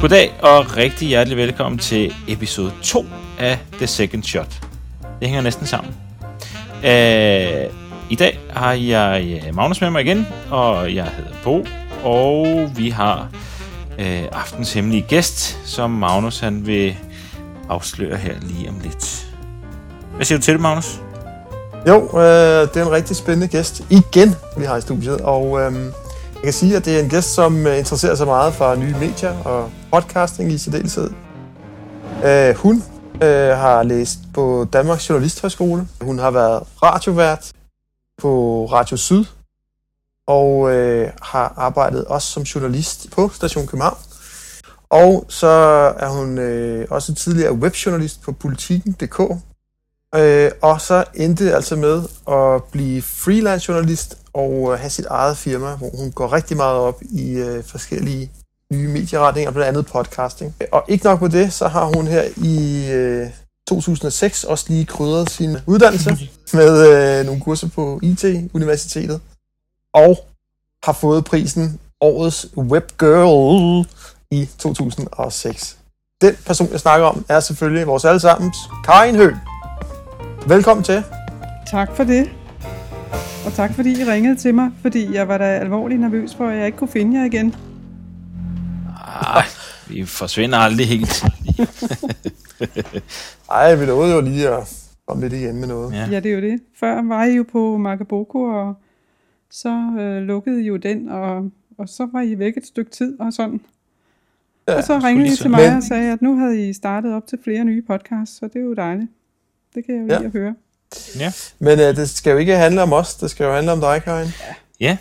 Goddag og rigtig hjertelig velkommen til episode 2 af The Second Shot. Det hænger næsten sammen. Uh, I dag har jeg øh, Magnus med mig igen, og jeg hedder Bo, og vi har øh, uh, aftens hemmelige gæst, som Magnus han vil afsløre her lige om lidt. Hvad siger du til det, Magnus? Jo, øh, det er en rigtig spændende gæst igen, vi har i studiet, og øh, jeg kan sige, at det er en gæst, som øh, interesserer sig meget for nye medier og podcasting i særdeleshed. Øh, hun øh, har læst på Danmarks Journalisthøjskole. Hun har været radiovært på Radio Syd, og øh, har arbejdet også som journalist på Station København. Og så er hun øh, også tidligere webjournalist på politikken.dk. Øh, og så endte det altså med at blive freelance journalist og øh, have sit eget firma, hvor hun går rigtig meget op i øh, forskellige nye medieretninger, blandt andet podcasting. Og ikke nok med det, så har hun her i øh, 2006 også lige krydret sin uddannelse med øh, nogle kurser på IT-universitetet, og har fået prisen Årets Webgirl i 2006. Den person, jeg snakker om, er selvfølgelig vores allesammens Karin Høgh. Velkommen til. Tak for det. Og tak fordi I ringede til mig, fordi jeg var da alvorligt nervøs for, at jeg ikke kunne finde jer igen. Ah, vi forsvinder aldrig helt. Ej, vi nåede jo lige at komme lidt igen med noget. Ja. ja, det er jo det. Før var I jo på Makaboko, og så øh, lukkede I jo den, og, og så var I væk et stykke tid og sådan. Ja, og så ringede I til mig men... og sagde, at nu havde I startet op til flere nye podcasts, så det er jo dejligt. Det kan jeg jo ja. at høre. Ja. Men øh, det skal jo ikke handle om os, det skal jo handle om dig, Karin. Ja. ja.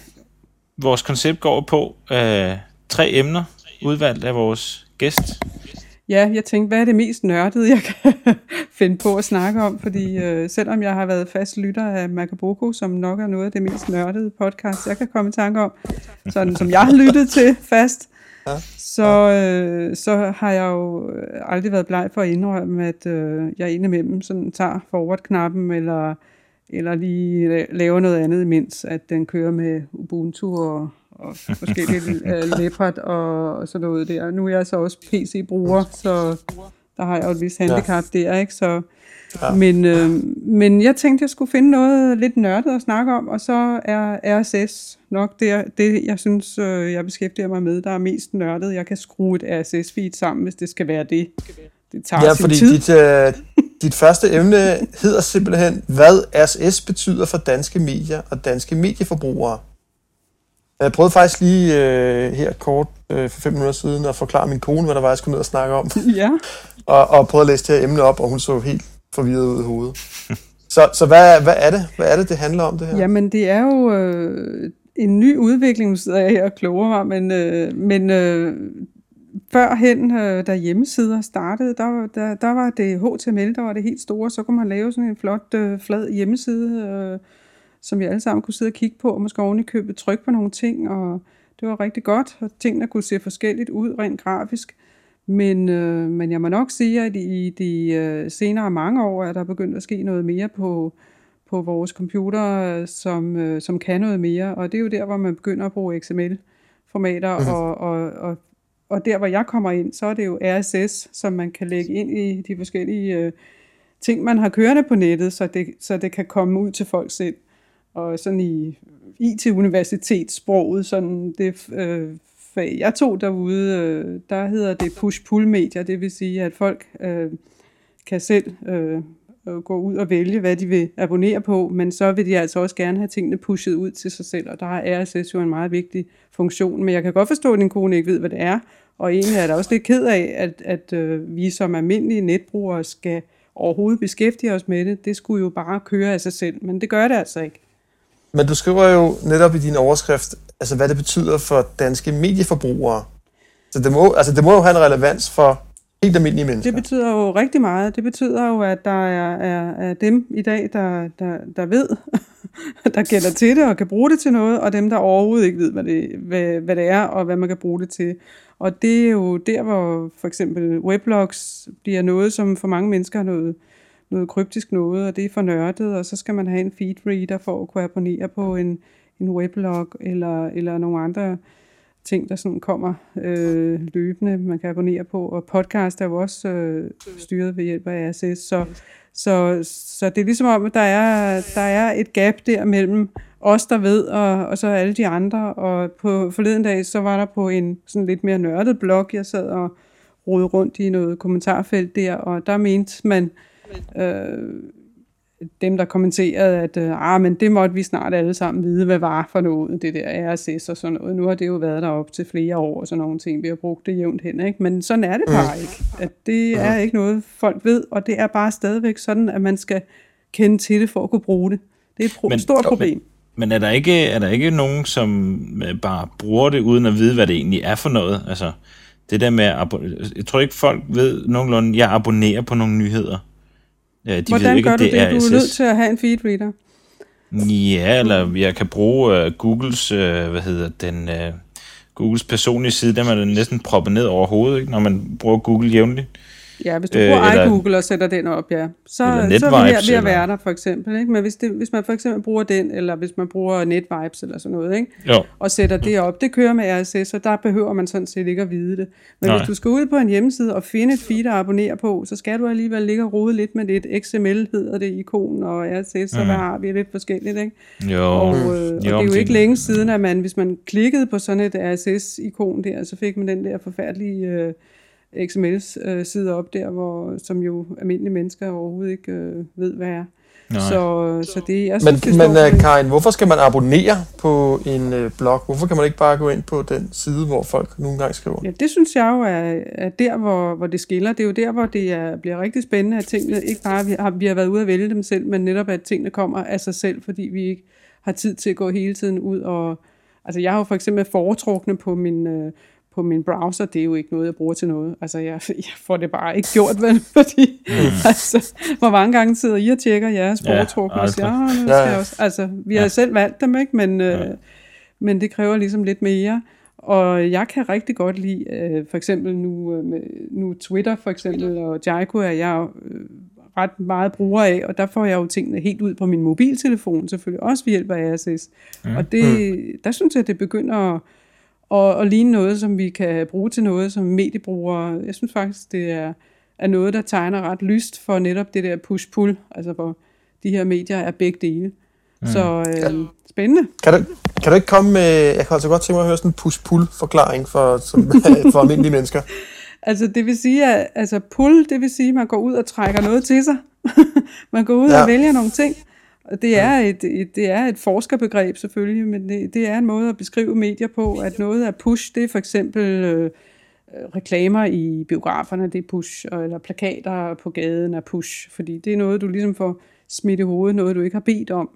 Vores koncept går på øh, tre emner, udvalgt af vores gæst. Ja, jeg tænkte, hvad er det mest nørdede, jeg kan finde på at snakke om? Fordi øh, selvom jeg har været fast lytter af Makaboko, som nok er noget af det mest nørdede podcast, jeg kan komme i tanke om, sådan som jeg har lyttet til fast, ja. så, øh, så har jeg jo aldrig været bleg for at indrømme, at øh, jeg indimellem sådan tager forward-knappen, eller, eller lige laver noget andet, imens at den kører med Ubuntu og og forskellige uh, Leopard og, og sådan noget der. Nu er jeg så også PC-bruger, så der har jeg jo et vis handicap ja. der, ikke? Så, ja. men, øh, men jeg tænkte, jeg skulle finde noget lidt nørdet at snakke om, og så er RSS nok det, det jeg synes, øh, jeg beskæftiger mig med, der er mest nørdet. Jeg kan skrue et RSS-feed sammen, hvis det skal være det. Det tager ja, sin fordi tid. Dit, øh, dit første emne hedder simpelthen, hvad RSS betyder for danske medier og danske medieforbrugere. Jeg prøvede faktisk lige øh, her kort øh, for fem minutter siden at forklare min kone, hvad der var, jeg skulle ned og snakke om. Ja. og, og prøvede at læse det her emne op, og hun så helt forvirret ud i hovedet. så så hvad, hvad, er det? hvad er det, det handler om, det her? Jamen, det er jo øh, en ny udvikling, nu sidder jeg her og kloger mig, men, øh, men øh, førhen, øh, da hjemmesider startede, der, der, der var det HTML, der var det helt store, så kunne man lave sådan en flot, øh, flad hjemmeside, øh, som vi alle sammen kunne sidde og kigge på, og måske oven i købet trykke på nogle ting, og det var rigtig godt, og tingene kunne se forskelligt ud rent grafisk. Men, øh, men jeg må nok sige, at i de øh, senere mange år er der begyndt at ske noget mere på, på vores computer, som, øh, som kan noget mere, og det er jo der, hvor man begynder at bruge XML-formater, mm. og, og, og, og der, hvor jeg kommer ind, så er det jo RSS, som man kan lægge ind i de forskellige øh, ting, man har kørende på nettet, så det, så det kan komme ud til folk selv. Og sådan i IT-universitetssproget, sådan det øh, fag, jeg tog derude, øh, der hedder det push-pull-medier, det vil sige, at folk øh, kan selv øh, øh, gå ud og vælge, hvad de vil abonnere på, men så vil de altså også gerne have tingene pushet ud til sig selv, og der er RSS jo en meget vigtig funktion, men jeg kan godt forstå, at din kone ikke ved, hvad det er, og egentlig er der også lidt ked af, at, at øh, vi som almindelige netbrugere skal overhovedet beskæftige os med det. Det skulle jo bare køre af sig selv, men det gør det altså ikke. Men du skriver jo netop i din overskrift, altså hvad det betyder for danske medieforbrugere. Så det må, altså det må jo have en relevans for helt almindelige mennesker. Det betyder jo rigtig meget. Det betyder jo, at der er, er, er dem i dag, der, der, der ved, der gælder til det og kan bruge det til noget, og dem, der overhovedet ikke ved, hvad det, hvad, hvad det er og hvad man kan bruge det til. Og det er jo der, hvor for eksempel weblogs bliver noget, som for mange mennesker har noget noget kryptisk noget, og det er for nørdet, og så skal man have en feedreader for at kunne abonnere på en, en weblog eller, eller nogle andre ting, der sådan kommer øh, løbende, man kan abonnere på, og podcast er jo også øh, styret ved hjælp af RSS, så, så, så det er ligesom om, at der er, der er et gap der mellem os, der ved, og, og så alle de andre, og på forleden dag, så var der på en sådan lidt mere nørdet blog, jeg sad og rode rundt i noget kommentarfelt der, og der mente man, øh, dem, der kommenterede, at øh, ah, men det måtte vi snart alle sammen vide, hvad var for noget, det der RSS og sådan noget. Nu har det jo været der op til flere år og sådan nogle ting. Vi har brugt det jævnt hen, ikke? Men sådan er det bare mm. ikke. At det er ikke noget, folk ved, og det er bare stadigvæk sådan, at man skal kende til det for at kunne bruge det. Det er et pro- men, stort problem. Men, men er der, ikke, er der ikke nogen, som øh, bare bruger det, uden at vide, hvad det egentlig er for noget? Altså, det der med, at jeg tror ikke, folk ved nogenlunde, jeg abonnerer på nogle nyheder. Ja, de Hvordan ved ikke, gør du det? det? Er du er nødt til at have en feedreader. Ja, eller jeg kan bruge uh, Googles, uh, hvad hedder den, uh, Googles personlige side, der man næsten proppet ned over hovedet, ikke, når man bruger Google jævnligt. Ja, hvis du bruger øh, iGoogle og sætter den op, ja. Så, så er vi her ved at være der, for eksempel. Ikke? Men hvis, det, hvis man for eksempel bruger den, eller hvis man bruger NetVibes eller sådan noget, ikke? Jo. og sætter det op, det kører med RSS, og der behøver man sådan set ikke at vide det. Men Nej. hvis du skal ud på en hjemmeside og finde et feed at abonnere på, så skal du alligevel ligge og rode lidt med det. XML hedder det ikon, og RSS, mm. og hvad har vi lidt forskelligt, ikke? Jo. Og, øh, og jo, det er jo ikke længe siden, at man, hvis man klikkede på sådan et RSS-ikon der, så fik man den der forfærdelige... Øh, XML-sider op der, hvor, som jo almindelige mennesker overhovedet ikke øh, ved, hvad er. Nej. Så, så det, jeg synes, men, det men uh, Karin, hvorfor skal man abonnere på en uh, blog? Hvorfor kan man ikke bare gå ind på den side, hvor folk nogle gange skriver? Ja, det synes jeg jo er, er der, hvor, hvor det skiller. Det er jo der, hvor det er, bliver rigtig spændende, at tingene ikke bare, vi har, vi har været ude at vælge dem selv, men netop at tingene kommer af sig selv, fordi vi ikke har tid til at gå hele tiden ud og... Altså jeg har jo for eksempel foretrukne på min... Øh, på min browser, det er jo ikke noget, jeg bruger til noget. Altså, jeg, jeg får det bare ikke gjort, vel? Fordi, mm. altså, hvor mange gange sidder I og tjekker jeres foretrukne og siger, ah, nu skal ja. også. Altså, vi har ja. selv valgt dem, ikke? Men, ja. øh, men det kræver ligesom lidt mere. Og jeg kan rigtig godt lide, øh, for eksempel nu, øh, nu Twitter for eksempel, og Jaiko er jeg øh, ret meget bruger af, og der får jeg jo tingene helt ud på min mobiltelefon, selvfølgelig også ved hjælp af RSS. Ja. Og det, mm. der synes jeg, det begynder at og, og ligne noget, som vi kan bruge til noget som mediebrugere. Jeg synes faktisk, det er, er noget, der tegner ret lyst for netop det der push-pull, altså hvor de her medier er begge dele. Mm. Så øh, spændende. Kan du, kan du ikke komme med, jeg kan altså godt tænke mig at høre sådan en push-pull-forklaring for, som, for almindelige mennesker. Altså det vil sige, at altså pull, det vil sige, at man går ud og trækker noget til sig. man går ud ja. og vælger nogle ting. Det er et, et, det er et forskerbegreb selvfølgelig, men det, det er en måde at beskrive medier på, at noget er push, det er for eksempel øh, reklamer i biograferne, det er push, eller plakater på gaden er push, fordi det er noget, du ligesom får smidt i hovedet, noget du ikke har bedt om.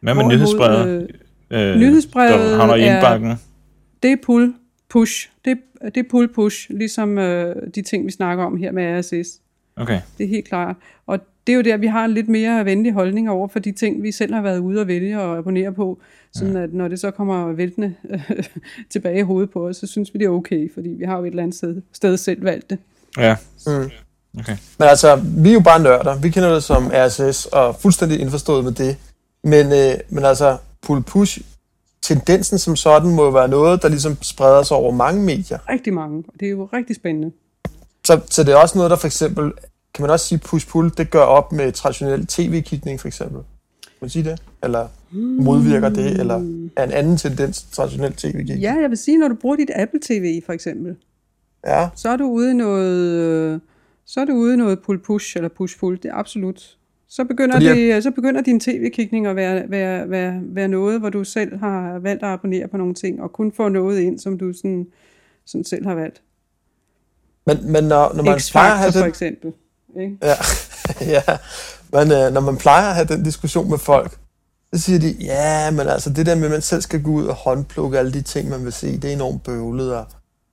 Hvad med nyhedsbrevet? Øh, øh, nyhedsbrevet havner i indbakken? Er, det er pull, push. Det, det er pull, push, ligesom øh, de ting, vi snakker om her med RSS. Okay. Det er helt klart. Og det er jo der, vi har en lidt mere venlig holdning over for de ting, vi selv har været ude og vælge og abonnere på. Sådan at når det så kommer væltende tilbage i hovedet på os, så synes vi, det er okay, fordi vi har jo et eller andet sted, sted selv valgt det. Ja. Mm. Okay. Men altså, vi er jo bare nørder. Vi kender det som RSS og fuldstændig indforstået med det. Men, øh, men altså, pull-push, tendensen som sådan må jo være noget, der ligesom spreder sig over mange medier. Rigtig mange, og det er jo rigtig spændende. Så, så det er også noget, der for eksempel kan man også sige, push-pull, det gør op med traditionel tv-kigning for eksempel? Kan man sige det? Eller modvirker det, eller er en anden tendens traditionel tv-kigning? Ja, jeg vil sige, når du bruger dit Apple TV for eksempel, ja. så er du ude i noget, så er du ude i noget pull-push eller push-pull, det er absolut. Så begynder, Fordi det, så begynder din tv-kigning at være, være, være, være noget, hvor du selv har valgt at abonnere på nogle ting, og kun få noget ind, som du sådan, sådan selv har valgt. Men, men når, når man plejer at have det... for eksempel. Ikke? Ja, ja. Men øh, når man plejer at have den diskussion med folk, så siger de, ja, men altså det der med, at man selv skal gå ud og håndplukke alle de ting, man vil se, det er enormt bøvlet, og,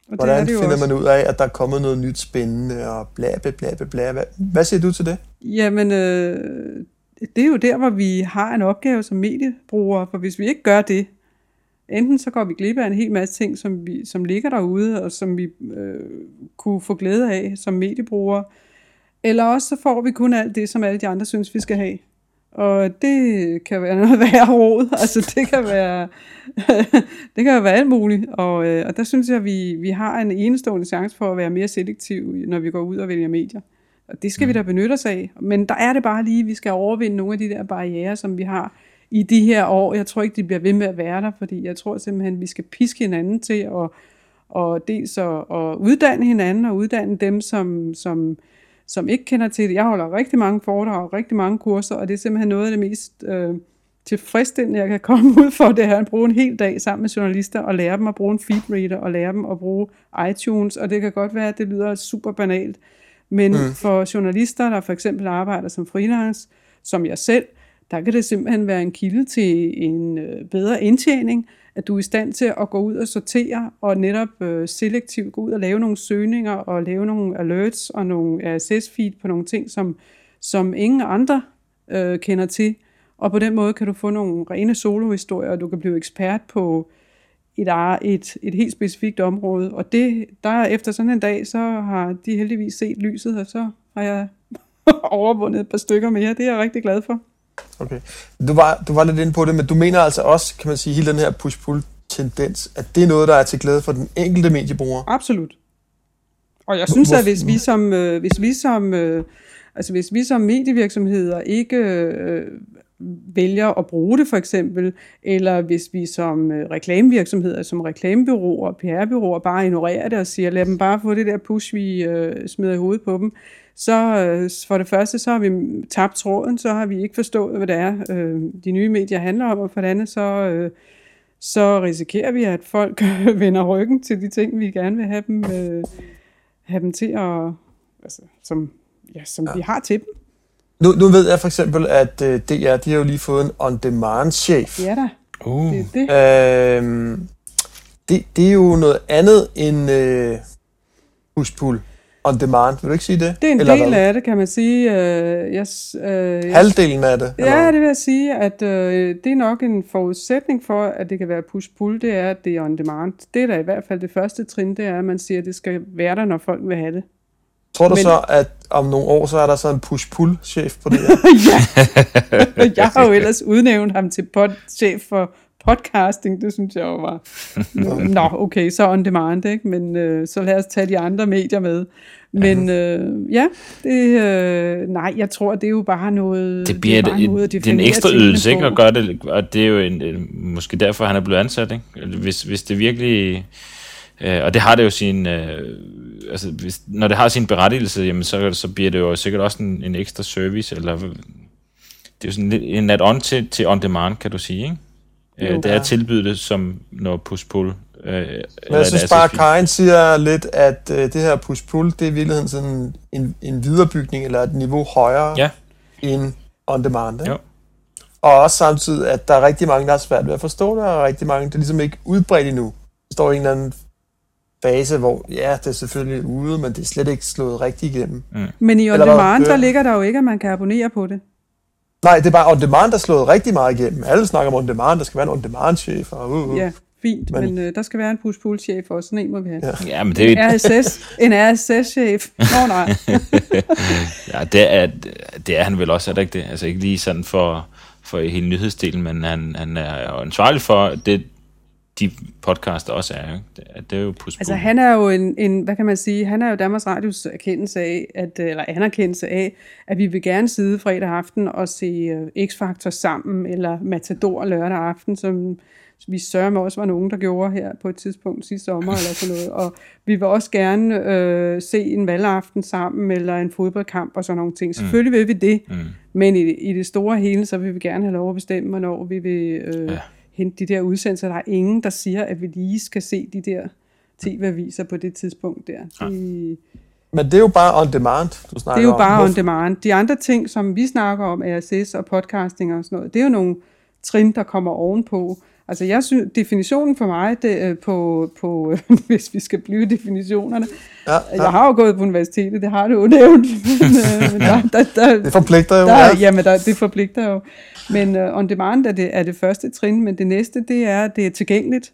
og hvordan det finder også. man ud af, at der er kommet noget nyt spændende, og bla bla bla bla bla. Hvad, hvad siger du til det? Jamen, øh, det er jo der, hvor vi har en opgave som mediebrugere, for hvis vi ikke gør det, enten så går vi glip af en hel masse ting, som, vi, som ligger derude, og som vi øh, kunne få glæde af som mediebrugere, eller også så får vi kun alt det, som alle de andre synes, vi skal have. Og det kan være noget værre råd. Altså det kan være, det kan være alt muligt. Og, øh, og der synes jeg, at vi, vi har en enestående chance for at være mere selektiv, når vi går ud og vælger medier. Og det skal mm. vi da benytte os af. Men der er det bare lige, at vi skal overvinde nogle af de der barriere, som vi har i de her år. Jeg tror ikke, de bliver ved med at være der, fordi jeg tror simpelthen, at vi skal piske hinanden til at og dels at, at uddanne hinanden og uddanne dem, som, som, som ikke kender til det. Jeg holder rigtig mange foredrag og rigtig mange kurser, og det er simpelthen noget af det mest øh, tilfredsstillende, jeg kan komme ud for, det er at bruge en hel dag sammen med journalister og lære dem at bruge en feedreader og lære dem at bruge iTunes, og det kan godt være, at det lyder super banalt, men mm. for journalister, der for eksempel arbejder som freelance, som jeg selv, der kan det simpelthen være en kilde til en øh, bedre indtjening, at du er i stand til at gå ud og sortere og netop øh, selektivt gå ud og lave nogle søgninger og lave nogle alerts og nogle RSS-feed på nogle ting, som, som ingen andre øh, kender til. Og på den måde kan du få nogle rene solohistorier, og du kan blive ekspert på et, et, et helt specifikt område. Og det, der efter sådan en dag, så har de heldigvis set lyset, og så har jeg overvundet et par stykker mere. Det er jeg rigtig glad for. Okay. Du var, du var lidt inde på det, men du mener altså også, kan man sige, hele den her push-pull-tendens, at det er noget, der er til glæde for den enkelte mediebruger? Absolut. Og jeg synes, at hvis vi som, øh, hvis vi som, øh, altså hvis vi som medievirksomheder ikke øh, vælger at bruge det for eksempel, eller hvis vi som øh, reklamevirksomheder, som reklamebyråer, PR-byråer bare ignorerer det og siger, lad dem bare få det der push, vi øh, smider i hovedet på dem, så øh, for det første, så har vi tabt tråden, så har vi ikke forstået, hvad det er, øh, de nye medier handler om, og for det andet, så, øh, så risikerer vi, at folk vender ryggen til de ting, vi gerne vil have dem, øh, have dem til at, altså, som, ja, som ja. vi har til dem. Nu, nu ved jeg for eksempel, at øh, DR, de har jo lige fået en on-demand-chef. Ja da. Uh. Det, er det. Øhm, det, det er jo noget andet end øh, push-pull on demand. Vil du ikke sige det? Det er en Eller del hvad? af det, kan man sige. Uh, yes, uh, Halvdelen af det? Eller? Ja, det vil jeg sige, at uh, det er nok en forudsætning for, at det kan være push-pull, det er, at det er on demand. Det er da i hvert fald det første trin, det er, at man siger, at det skal være der, når folk vil have det. Tror du Men... så, at om nogle år, så er der så en push-pull-chef på det her? ja, jeg har jo ellers udnævnt ham til pod- chef for podcasting, det synes jeg jo var... Nå, okay, så on demand, ikke? Men øh, så lad os tage de andre medier med. Men øh, ja, det, øh, nej, jeg tror, det er jo bare noget... Det bliver det, noget at det er en ekstra ydelse, ikke? At gøre det, og det er jo en, måske derfor, han er blevet ansat, ikke? Hvis, hvis det virkelig... Øh, og det har det jo sin... Øh, altså, hvis, når det har sin berettigelse, jamen, så, så bliver det jo sikkert også en, en ekstra service, eller... Det er jo sådan en add-on til, til on-demand, kan du sige, ikke? Øh, det er tilbydet det som noget push-pull. Øh, Men jeg synes bare, at Karin siger lidt, at øh, det her push-pull, det er i virkeligheden sådan en, en viderebygning, eller et niveau højere ja. end on-demand. Ikke? Jo. Og også samtidig, at der er rigtig mange, der er svært ved at forstå det, og rigtig mange, der er ligesom ikke udbredt endnu. Det står i en eller anden fase, hvor ja, det er selvfølgelig ude, men det er slet ikke slået rigtig igennem. Mm. Men i on demand, der ligger der jo ikke, at man kan abonnere på det. Nej, det er bare on demand, der er slået rigtig meget igennem. Alle snakker om on demand, der skal være en on demand chef. Og, uh, uh. Ja, fint, men, men uh, der skal være en push pull chef og sådan en må vi have. Ja, ja men det er en RSS, en RSS chef. Nå nej. ja, det er, det er han vel også, er det ikke det? Altså ikke lige sådan for, for hele nyhedsdelen, men han, han er ansvarlig for det, de podcaster også er. Ikke? Det, det er jo push Altså han er jo en, en, hvad kan man sige, han er jo Danmarks Radios erkendelse af, at, eller anerkendelse af, at vi vil gerne sidde fredag aften og se uh, X-Factor sammen, eller Matador lørdag aften, som vi sørger med også var nogen, der gjorde her på et tidspunkt sidste sommer eller sådan noget. Og vi vil også gerne øh, se en valgaften sammen, eller en fodboldkamp og sådan nogle ting. Selvfølgelig vil vi det, mm. men i, i det store hele, så vil vi gerne have lov at bestemme, hvornår vi vil... Øh, ja hente de der udsendelser. Der er ingen, der siger, at vi lige skal se de der tv-aviser på det tidspunkt der. Ja. De, men det er jo bare on demand, du snakker om. Det er jo bare om. on demand. De andre ting, som vi snakker om, RSS og podcasting og sådan noget, det er jo nogle trin, der kommer ovenpå. Altså jeg synes, definitionen for mig, det, øh, på, på, hvis vi skal blive definitionerne, ja, ja. jeg har jo gået på universitetet, det har du jo nævnt. Men, øh, men der, der, der, det forpligter jo. Der, ja. Jamen, der, det forpligter jo. Men uh, on demand er det, er det første trin, men det næste, det er, det er tilgængeligt.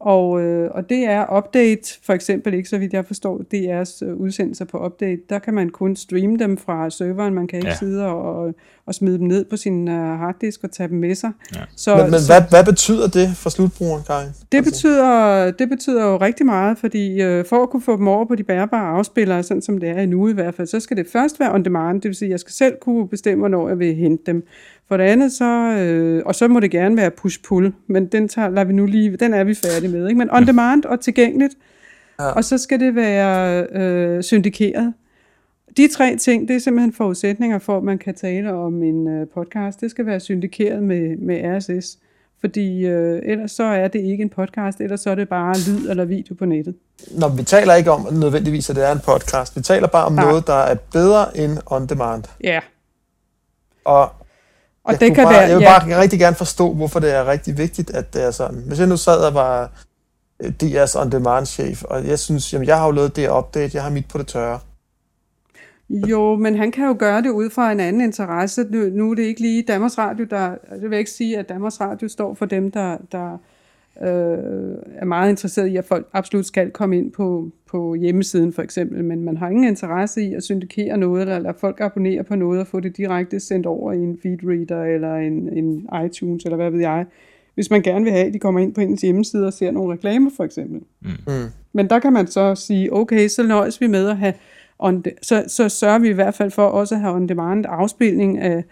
Og, øh, og det er update, for eksempel ikke, så vidt jeg forstår, DR's udsendelser på update, der kan man kun streame dem fra serveren, man kan ikke Ja. ja. sidde og, og smide dem ned på sin uh, harddisk og tage dem med sig. Ja. Så, Men, men så hvad, hvad betyder det for slutbrugeren, Karin? det, betyder, det betyder jo rigtig meget, fordi øh, for at kunne få dem over på de bærbare afspillere, sådan som det er i nu i hvert fald, så skal det først være on demand, det vil sige, at jeg skal selv kunne bestemme, hvornår jeg vil hente dem. For det andet så, øh, og så må det gerne være push-pull, men den, tager, lader vi nu lige, den er vi færdige med. Ikke? Men on demand og tilgængeligt, ja. og så skal det være øh, syndikeret. De tre ting, det er simpelthen forudsætninger for, at man kan tale om en øh, podcast. Det skal være syndikeret med, med RSS, fordi øh, ellers så er det ikke en podcast, ellers så er det bare lyd eller video på nettet. Når vi taler ikke om nødvendigvis, at det er en podcast. Vi taler bare om Nej. noget, der er bedre end on demand. Ja, Og, og jeg, det kan bare, være... jeg vil ja, bare rigtig gerne forstå, hvorfor det er rigtig vigtigt, at det er sådan. Hvis jeg nu sad og var øh, DR's on demand chef, og jeg synes, jamen jeg har jo lavet det update, jeg har mit på det tørre. Jo, men han kan jo gøre det ud fra en anden interesse. Nu, nu er det ikke lige Danmarks Radio, der... Det vil jeg ikke sige, at Danmarks Radio står for dem, der, der øh, er meget interesseret i, at folk absolut skal komme ind på, på hjemmesiden for eksempel, men man har ingen interesse i at syndikere noget, eller lade folk abonnere på noget og få det direkte sendt over i en feedreader eller en, en iTunes, eller hvad ved jeg. Hvis man gerne vil have, at de kommer ind på ens hjemmeside og ser nogle reklamer for eksempel. Mm. Men der kan man så sige, okay, så nøjes vi med at have, on så, så sørger vi i hvert fald for også at have on-demand afspilning af,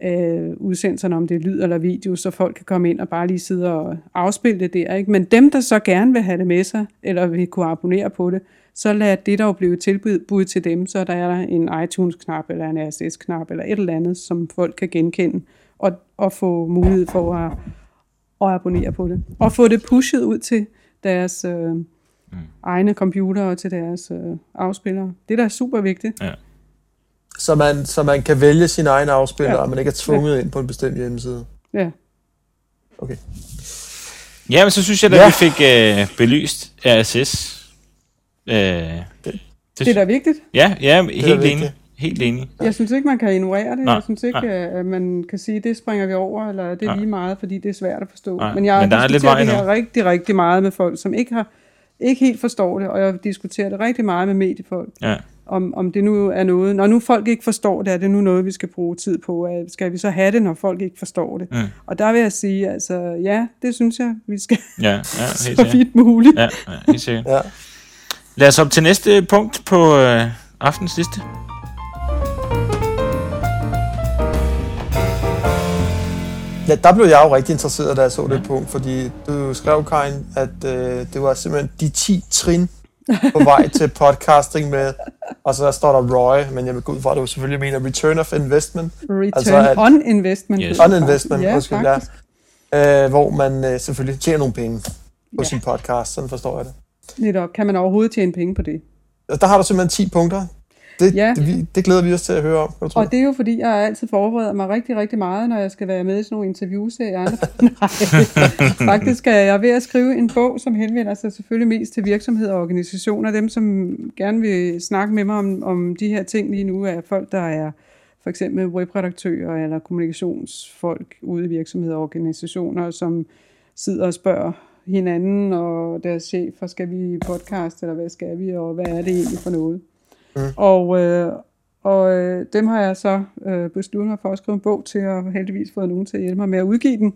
af udsendelserne, om det er lyd eller video, så folk kan komme ind og bare lige sidde og afspille det der. Ikke? Men dem, der så gerne vil have det med sig, eller vil kunne abonnere på det, så lad det dog blive tilbud til dem, så der er der en iTunes-knap eller en RSS-knap eller et eller andet, som folk kan genkende og, og få mulighed for at, at abonnere på det. Og få det pushet ud til deres øh, mm. egne computer og til deres øh, afspillere. Det er da super vigtigt. Så man, så man kan vælge sin egen afspiller, Ja. og man ikke er tvunget ja. ind på en bestemt hjemmeside. Ja. Okay. Ja, men så synes jeg, at Ja. vi fik øh, belyst RSS. Øh, det, Det er da vigtigt. Ja, ja, helt enig. Helt enig. Jeg synes ikke, man kan ignorere det. Nej, Jeg synes ikke, nej. at man kan sige, at det springer vi over, eller det er Nej. lige meget, fordi det er svært at forstå. Nej, Men jeg men der er lidt vej det her rigtig, rigtig meget med folk, som ikke har ikke helt forstår det, og jeg diskuterer det rigtig meget med mediefolk. Ja. Om, om det nu er noget, når nu folk ikke forstår det, er det nu noget, vi skal bruge tid på? Skal vi så have det, når folk ikke forstår det? Mm. Og der vil jeg sige, altså ja, det synes jeg, vi skal Ja, ja, helt så vidt muligt. Ja, ja, helt sikkert. Ja. Lad os op til næste punkt på øh, aftens liste. Ja, der blev jeg jo rigtig interesseret, da jeg så det punkt, fordi du skrev, Karin, at øh, det var simpelthen de 10 trin på vej til podcasting med, og så står der ROI, men jeg vil gå ud fra, at du selvfølgelig mener Return of Investment, Return Altså, at- on investment. Yes. on investment, Ja, undskyld, ja, øh, hvor man øh, selvfølgelig tjener nogle penge på Ja. sin podcast, sådan forstår jeg det. Netop. Kan man overhovedet tjene penge på det? Og der har du simpelthen 10 punkter. Det, Ja. det, det glæder vi os til at høre om. Og det er jo fordi, jeg altid forbereder mig rigtig, rigtig meget, når jeg skal være med i sådan nogle interviewserier. Nej, faktisk er jeg ved at skrive en bog, som henvender sig selvfølgelig mest til virksomheder og organisationer. Dem, som gerne vil snakke med mig om, om de her ting lige nu, er folk, der er for eksempel webredaktører eller kommunikationsfolk ude i virksomheder og organisationer, som sidder og spørger hinanden og deres chefer, skal vi podcast, eller hvad skal vi, og hvad er det egentlig for noget? Mm. Og, øh, og øh, dem har jeg så øh, besluttet mig for at skrive en bog til, og heldigvis fået nogen til at hjælpe mig med at udgive den.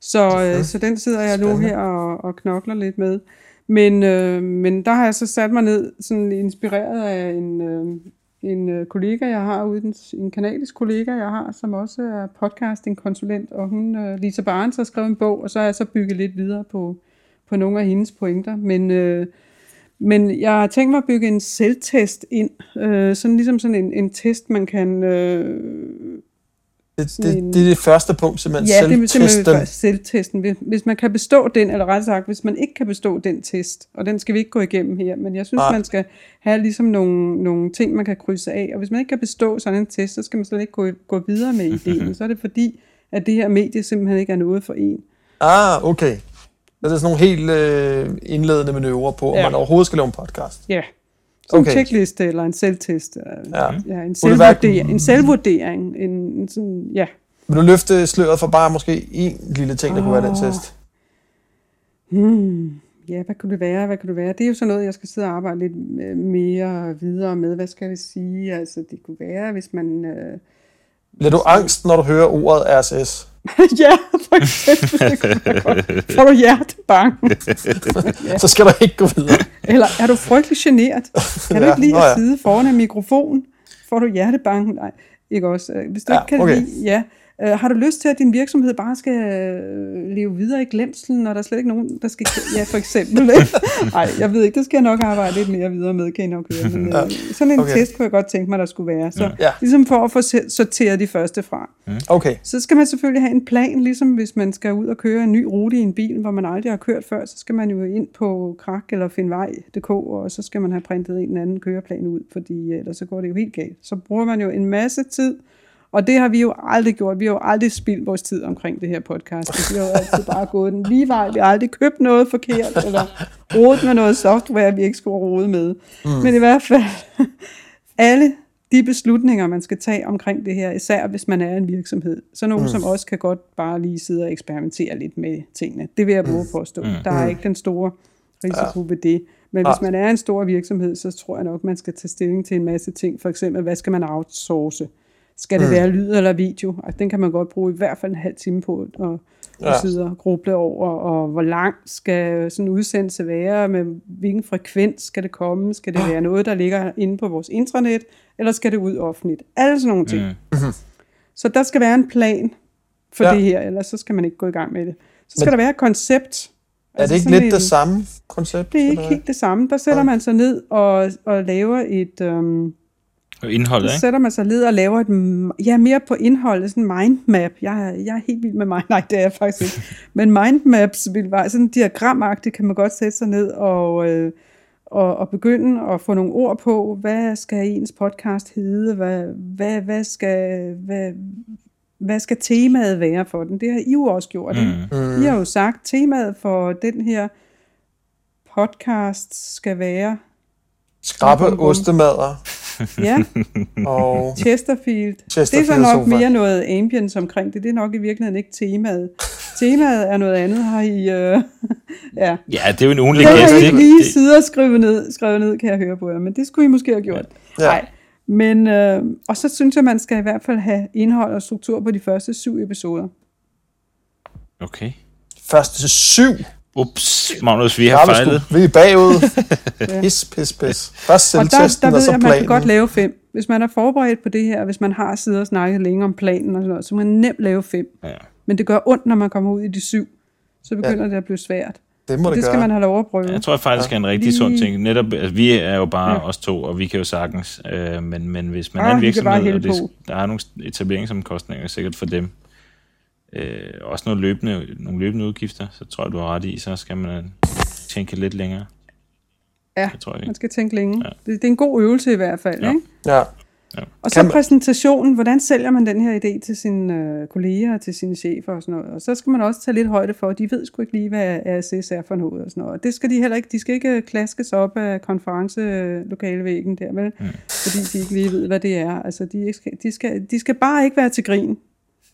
Så, øh, så den sidder jeg nu her og, og knokler lidt med. Men, øh, men der har jeg så sat mig ned, sådan inspireret af en, øh, en øh, kollega, jeg har ude, en, en kanadisk kollega, jeg har, som også er podcasting-konsulent, og hun, øh, Lisa Barnes, har skrevet en bog, og så har jeg så bygget lidt videre på, på nogle af hendes pointer. Men, øh, men jeg har tænkt mig at bygge en selvtest ind, øh, sådan ligesom sådan en, en test, man kan... Øh, Det, sådan en- det, det er det første punkt, simpelthen ja, det er simpelthen selvtesten. selvtesten. Hvis- Hvis man kan bestå den, eller rettere sagt, hvis man ikke kan bestå den test, og den skal vi ikke gå igennem her, men jeg synes, Nej. man skal have ligesom nogle, nogle ting, man kan krydse af, og hvis man ikke kan bestå sådan en test, så skal man slet ikke gå, gå videre med ideen. Så er det fordi, at det her medie simpelthen ikke er noget for en. Ah, okay. Så det er sådan nogle helt øh, indledende manøvrer på, om Ja. man overhovedet skal lave en podcast. Ja. Sådan Okay. en checkliste eller en selvtest. øh, Ja. Ja, en, det være- selvvurdering, en selvvurdering. En, en sådan, ja. Vil du løfte sløret for bare måske en lille ting, der kunne være den test? Hmm. ja, hvad kunne det være, hvad kunne det være? Det er jo sådan noget, jeg skal sidde og arbejde lidt øh, mere videre med. Hvad skal jeg sige? Altså, det kunne være, hvis man... Øh... Bliver du angst, når du hører ordet RSS? ja, for eksempel. Det kunne være godt. Får du hjertebang? ja. Så skal du ikke gå videre. Eller er du frygtelig generet? Kan du Ja, ikke lide nå at ja. sidde foran en mikrofon? Får du hjertebang? Nej, ikke også. Øh, Hvis du Ja, ikke kan okay. lide, ja. Øh, har du lyst til, at din virksomhed bare skal øh, leve videre i glemselen, når der er slet ikke nogen, der skal... Ja, for eksempel. Nej, jeg ved ikke, det skal jeg nok arbejde lidt mere videre med, kan I nok høre. Men, øh, sådan en Okay. test kunne jeg godt tænke mig, der skulle være. Så Ja. ligesom for at få sorteret de første fra. Okay. Så skal man selvfølgelig have en plan, ligesom hvis man skal ud og køre en ny rute i en bil, hvor man aldrig har kørt før, så skal man jo ind på krak eller findvej.dk, og så skal man have printet en eller anden køreplan ud, fordi ellers så går det jo helt galt. Så bruger man jo en masse tid, og det har vi jo aldrig gjort. Vi har jo aldrig spildt vores tid omkring det her podcast. Vi har jo altid bare gået den lige vej. Vi har aldrig købt noget forkert, eller rodet med noget software, vi ikke skulle rode med. Mm. Men i hvert fald, alle de beslutninger, man skal tage omkring det her, især hvis man er en virksomhed, så nogen mm. som også kan godt bare lige sidde og eksperimentere lidt med tingene. Det vil jeg bruge på at stå. Mm. Der er ikke den store risiko ja. ved det. Men hvis man er en stor virksomhed, så tror jeg nok, man skal tage stilling til en masse ting. For eksempel, hvad skal man outsource? Skal det være lyd eller video? Altså, den kan man godt bruge i hvert fald en halv time på at, at Ja. ja. sidde og gruble over. Og hvor lang skal sådan en udsendelse være? Med hvilken frekvens skal det komme? Skal det være noget, der ligger inde på vores intranet? Eller skal det ud offentligt? Alle sådan nogle ting. Mm. Så der skal være en plan for Ja. ja. det her, ellers så skal man ikke gå i gang med det. Så skal Men- der være et koncept. Er det ikke sådan lidt en- det samme koncept? Det er ikke helt det samme. Der sætter man sig ned og, og laver et... Øhm, Og indholdet, så ikke? sætter man sig ned og laver et... Ja, mere på indholdet, sådan en mindmap. Jeg, er- jeg er helt vild med mig. Nej, det er jeg faktisk ikke. Men mindmaps vil være sådan diagramagtigt, kan man godt sætte sig ned og, øh, og, og begynde at få nogle ord på, hvad skal ens podcast hedde, hvad, hvad, hvad, skal, hvad, hvad skal temaet være for den. Det har I jo også gjort. Mm. Mm. I har jo sagt, temaet for den her podcast skal være, Skrappe ostemader ja, og Chesterfield. Det er så Chesterfield nok sofa. mere noget ambience omkring det. Det er nok i virkeligheden ikke temaet. Temaet er noget andet. Har I, øh, ja. Ja, det er jo en ugenlig Det har gæst, jeg ikke ikke? lige og skrevet ned, skrevet ned, kan jeg høre på jer. Men det skulle I måske have gjort. Ja. Nej. Men, øh, og så synes jeg, man skal i hvert fald have indhold og struktur på de første syv episoder. Okay. Første syv. Ups, Magnus, vi har vi, fejlet. sgu, vi er bagud. Pis, pis, pis. Først Og der, der og ved så jeg, at man kan godt lave fem. Hvis man er forberedt på det her, hvis man har siddet og snakket længe om planen og sådan noget, så kan man nemt lave fem. Ja. Men det gør ondt, når man kommer ud i de syv. Så begynder ja. det at blive svært. Det må det, Det skal gøre. man have lov at prøve. Jeg tror faktisk, det er en rigtig Lige- sund ting. Netop, altså, vi er jo bare Ja. os to, og vi kan jo sagtens. Øh, men, men hvis man Ah, er en vi kan bare virksomhed, og hælde det, der er nogle etableringsomkostninger sikkert for dem, øh, også nogle løbende, nogle løbende udgifter, så tror jeg, du har ret i, så skal man øh, tænke lidt længere. Ja, Det tror jeg man skal tænke længe. Ja. Det, det er en god øvelse i hvert fald. Ja. Ikke? Ja. Og så man- præsentationen. Hvordan sælger man den her idé til sine øh, kolleger og til sine chefer og sådan noget. Og så skal man også tage lidt højde for, at de ved sgu ikke lige, hvad RSS er for noget og sådan noget. Og det skal de heller ikke. De skal ikke klaskes op af konferencelokalvæggen der, vel? Mm. Fordi de ikke lige ved, hvad det er. Altså, de, ikke skal, de, skal, de skal bare ikke være til grin.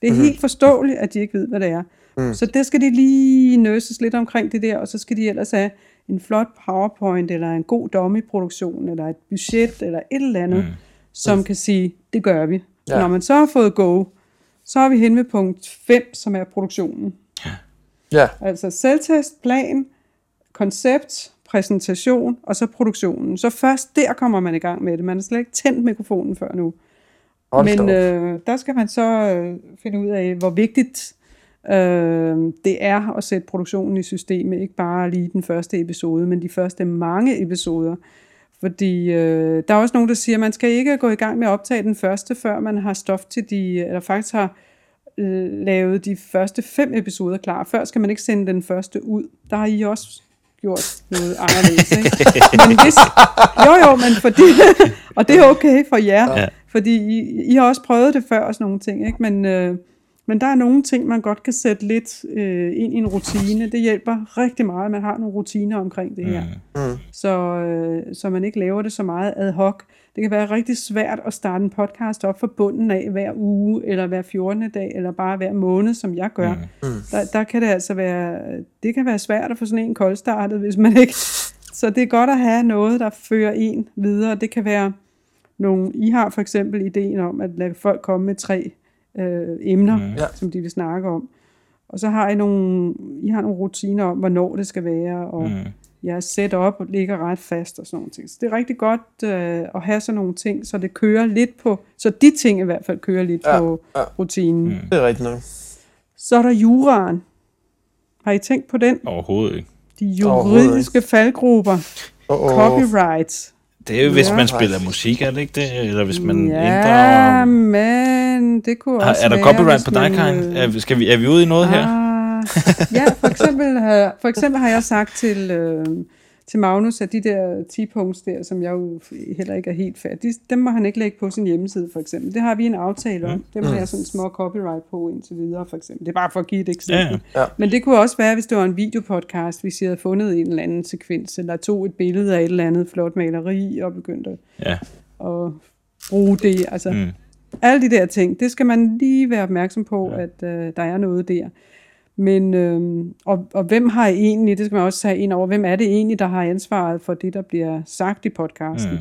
Det er mm-hmm. helt forståeligt, at de ikke ved, hvad det er. Mm. Så det skal de lige nøses lidt omkring det der, og så skal de ellers have en flot PowerPoint, eller en god dummy-produktion, eller et budget, eller et eller andet, mm. som kan sige, det gør vi. Ja. Ja. Når man så har fået go, så er vi hen ved punkt 5, som er produktionen. Ja. Altså selvtest, plan, koncept, præsentation, og så produktionen. Så først der kommer man i gang med det. Man har slet ikke tændt mikrofonen før nu. Hold Men øh, der skal man så øh, finde ud af, hvor vigtigt øh, det er at sætte produktionen i systemet. Ikke bare lige den første episode, men de første mange episoder. Fordi øh, der er også nogen, der siger, at man skal ikke gå i gang med at optage den første, før man har stof til de, eller faktisk har øh, lavet de første fem episoder klar. Før skal man ikke sende den første ud. Der har I også gjort noget anderledes. Ikke? Men hvis, jo jo, men fordi, og det er okay for jer, Ja. fordi I, I har også prøvet det før og sådan nogle ting. Ikke? Men, øh, men der er nogle ting, man godt kan sætte lidt øh, ind i en rutine. Det hjælper rigtig meget, at man har nogle rutiner omkring det her. Mm. Så, øh, så man ikke laver det så meget ad hoc. Det kan være rigtig svært at starte en podcast op fra bunden af hver uge, eller hver 14. dag, eller bare hver måned, som jeg gør. Mm. Der, der kan det altså være, det kan være svært at få sådan en koldstartet, hvis man ikke... Så det er godt at have noget, der fører en videre. Det kan være nogle... I har for eksempel ideen om, at lade folk komme med tre øh, emner, mm. Som de vil snakke om. Og så har I nogle, I har nogle rutiner om, hvornår det skal være, og mm. Jeres setup ligger ret fast og sådan nogle ting. Så det er rigtig godt øh, at have sådan nogle ting, så det kører lidt på, så de ting i hvert fald kører lidt Ja, på ja. rutinen. Mm. Det er rigtigt nok. Så er der juraen. Har I tænkt på den? Overhovedet ikke. De juridiske faldgrupper, Oh, oh. copyrights. Det er jo, hvis Ja. man spiller musik, er det ikke det? Eller hvis man ja, ændrer... men det kunne også er der være, copyright på dig, man, Karin? Er, skal vi, er vi ude i noget her? Ja, for eksempel, har- for eksempel har jeg sagt til, øh, til Magnus, at de der 10 punkts der, som jeg jo heller ikke er helt færdig, de, dem må han ikke lægge på sin hjemmeside, for eksempel. Det har vi en aftale om. Dem har jeg sådan små copyright på indtil videre, for eksempel. Det er bare for at give et eksempel. Ja, ja. Men det kunne også være, hvis det var en videopodcast, hvis jeg havde fundet en eller anden sekvens, eller tog et billede af et eller andet flot maleri og begyndte Ja. at bruge det. Altså, Mm. alle de der ting, det skal man lige være opmærksom på, ja. at øh, der er noget der. Men, øh, og, og hvem har egentlig, det skal man også have ind over, hvem er det egentlig, der har ansvaret for det, der bliver sagt i podcasten? Mm.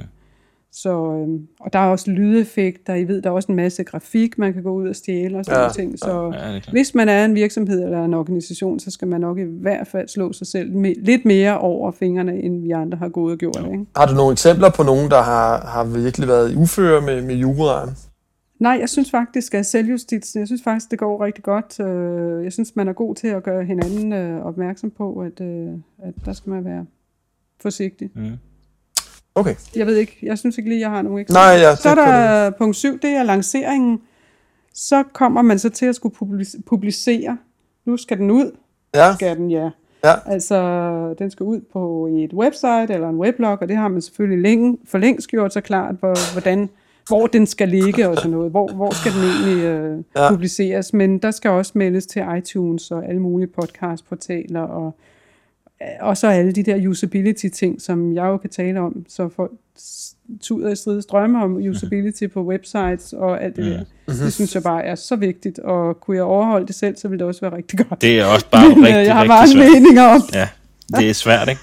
Så, øh, og der er også lydeffekter, I ved, der er også en masse grafik, man kan gå ud og stjæle og sådan Ja. ting. Så Ja, hvis man er en virksomhed eller en organisation, så skal man nok i hvert fald slå sig selv me- lidt mere over fingrene, end vi andre har gået og gjort. Ikke? Har du nogle eksempler på nogen, der har, har virkelig været i uføre med, med juraen? Nej, jeg synes faktisk, at selvjustitsen, jeg synes faktisk, det går rigtig godt. Øh, Jeg synes, man er god til at gøre hinanden øh, opmærksom på, at, øh, at der skal man være forsigtig. Mm. Okay. Jeg ved ikke, jeg synes ikke lige, jeg har nogle eksempler. Nej, ja, så er det der punkt 7, det er lanceringen. Så kommer man så til at skulle publicere. Nu skal den ud, Ja, skal den, ja. Ja. Altså, den skal ud på et website eller en weblog, og det har man selvfølgelig længe, for længst gjort så klart, hvor, hvordan, hvor den skal ligge og sådan noget. Hvor, hvor skal den egentlig øh, Ja. publiceres? Men der skal også meldes til iTunes og alle mulige podcastportaler og og så alle de der usability-ting, som jeg jo kan tale om, så folk tuder i stride strømme om usability på websites og alt det der. Det synes jeg bare er så vigtigt, og kunne jeg overholde det selv, så ville det også være rigtig godt. Det er også bare Men, øh, rigtig, jeg har rigtig mange svært. meninger om Ja, det er svært, ikke?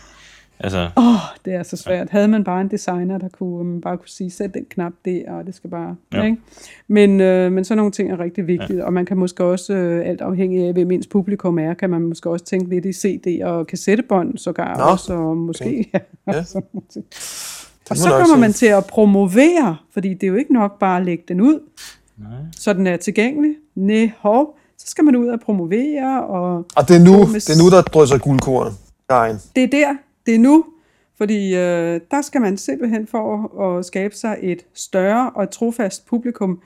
Altså, Åh, oh, det er så svært. Havde man bare en designer, der kunne, man bare kunne sige, sæt den knap der, og det skal bare... Ja. Ja. Ikke? Men, øh, men sådan nogle ting er rigtig vigtige, ja. og man kan måske også, øh, alt afhængig af, hvem ens publikum er, kan man måske også tænke lidt i CD og kassettebånd sågar Nå, også, og måske... Okay. Ja, Ja. sådan nogle ting. Det Og så kommer man til at promovere, fordi det er jo ikke nok bare at lægge den ud, nej. så den er tilgængelig. Nej, hov, så skal man ud og promovere, og Og det er nu, med- det er nu der drysser guldkorn, det er der, det er nu, fordi øh, der skal man simpelthen for at, at skabe sig et større og et trofast publikum.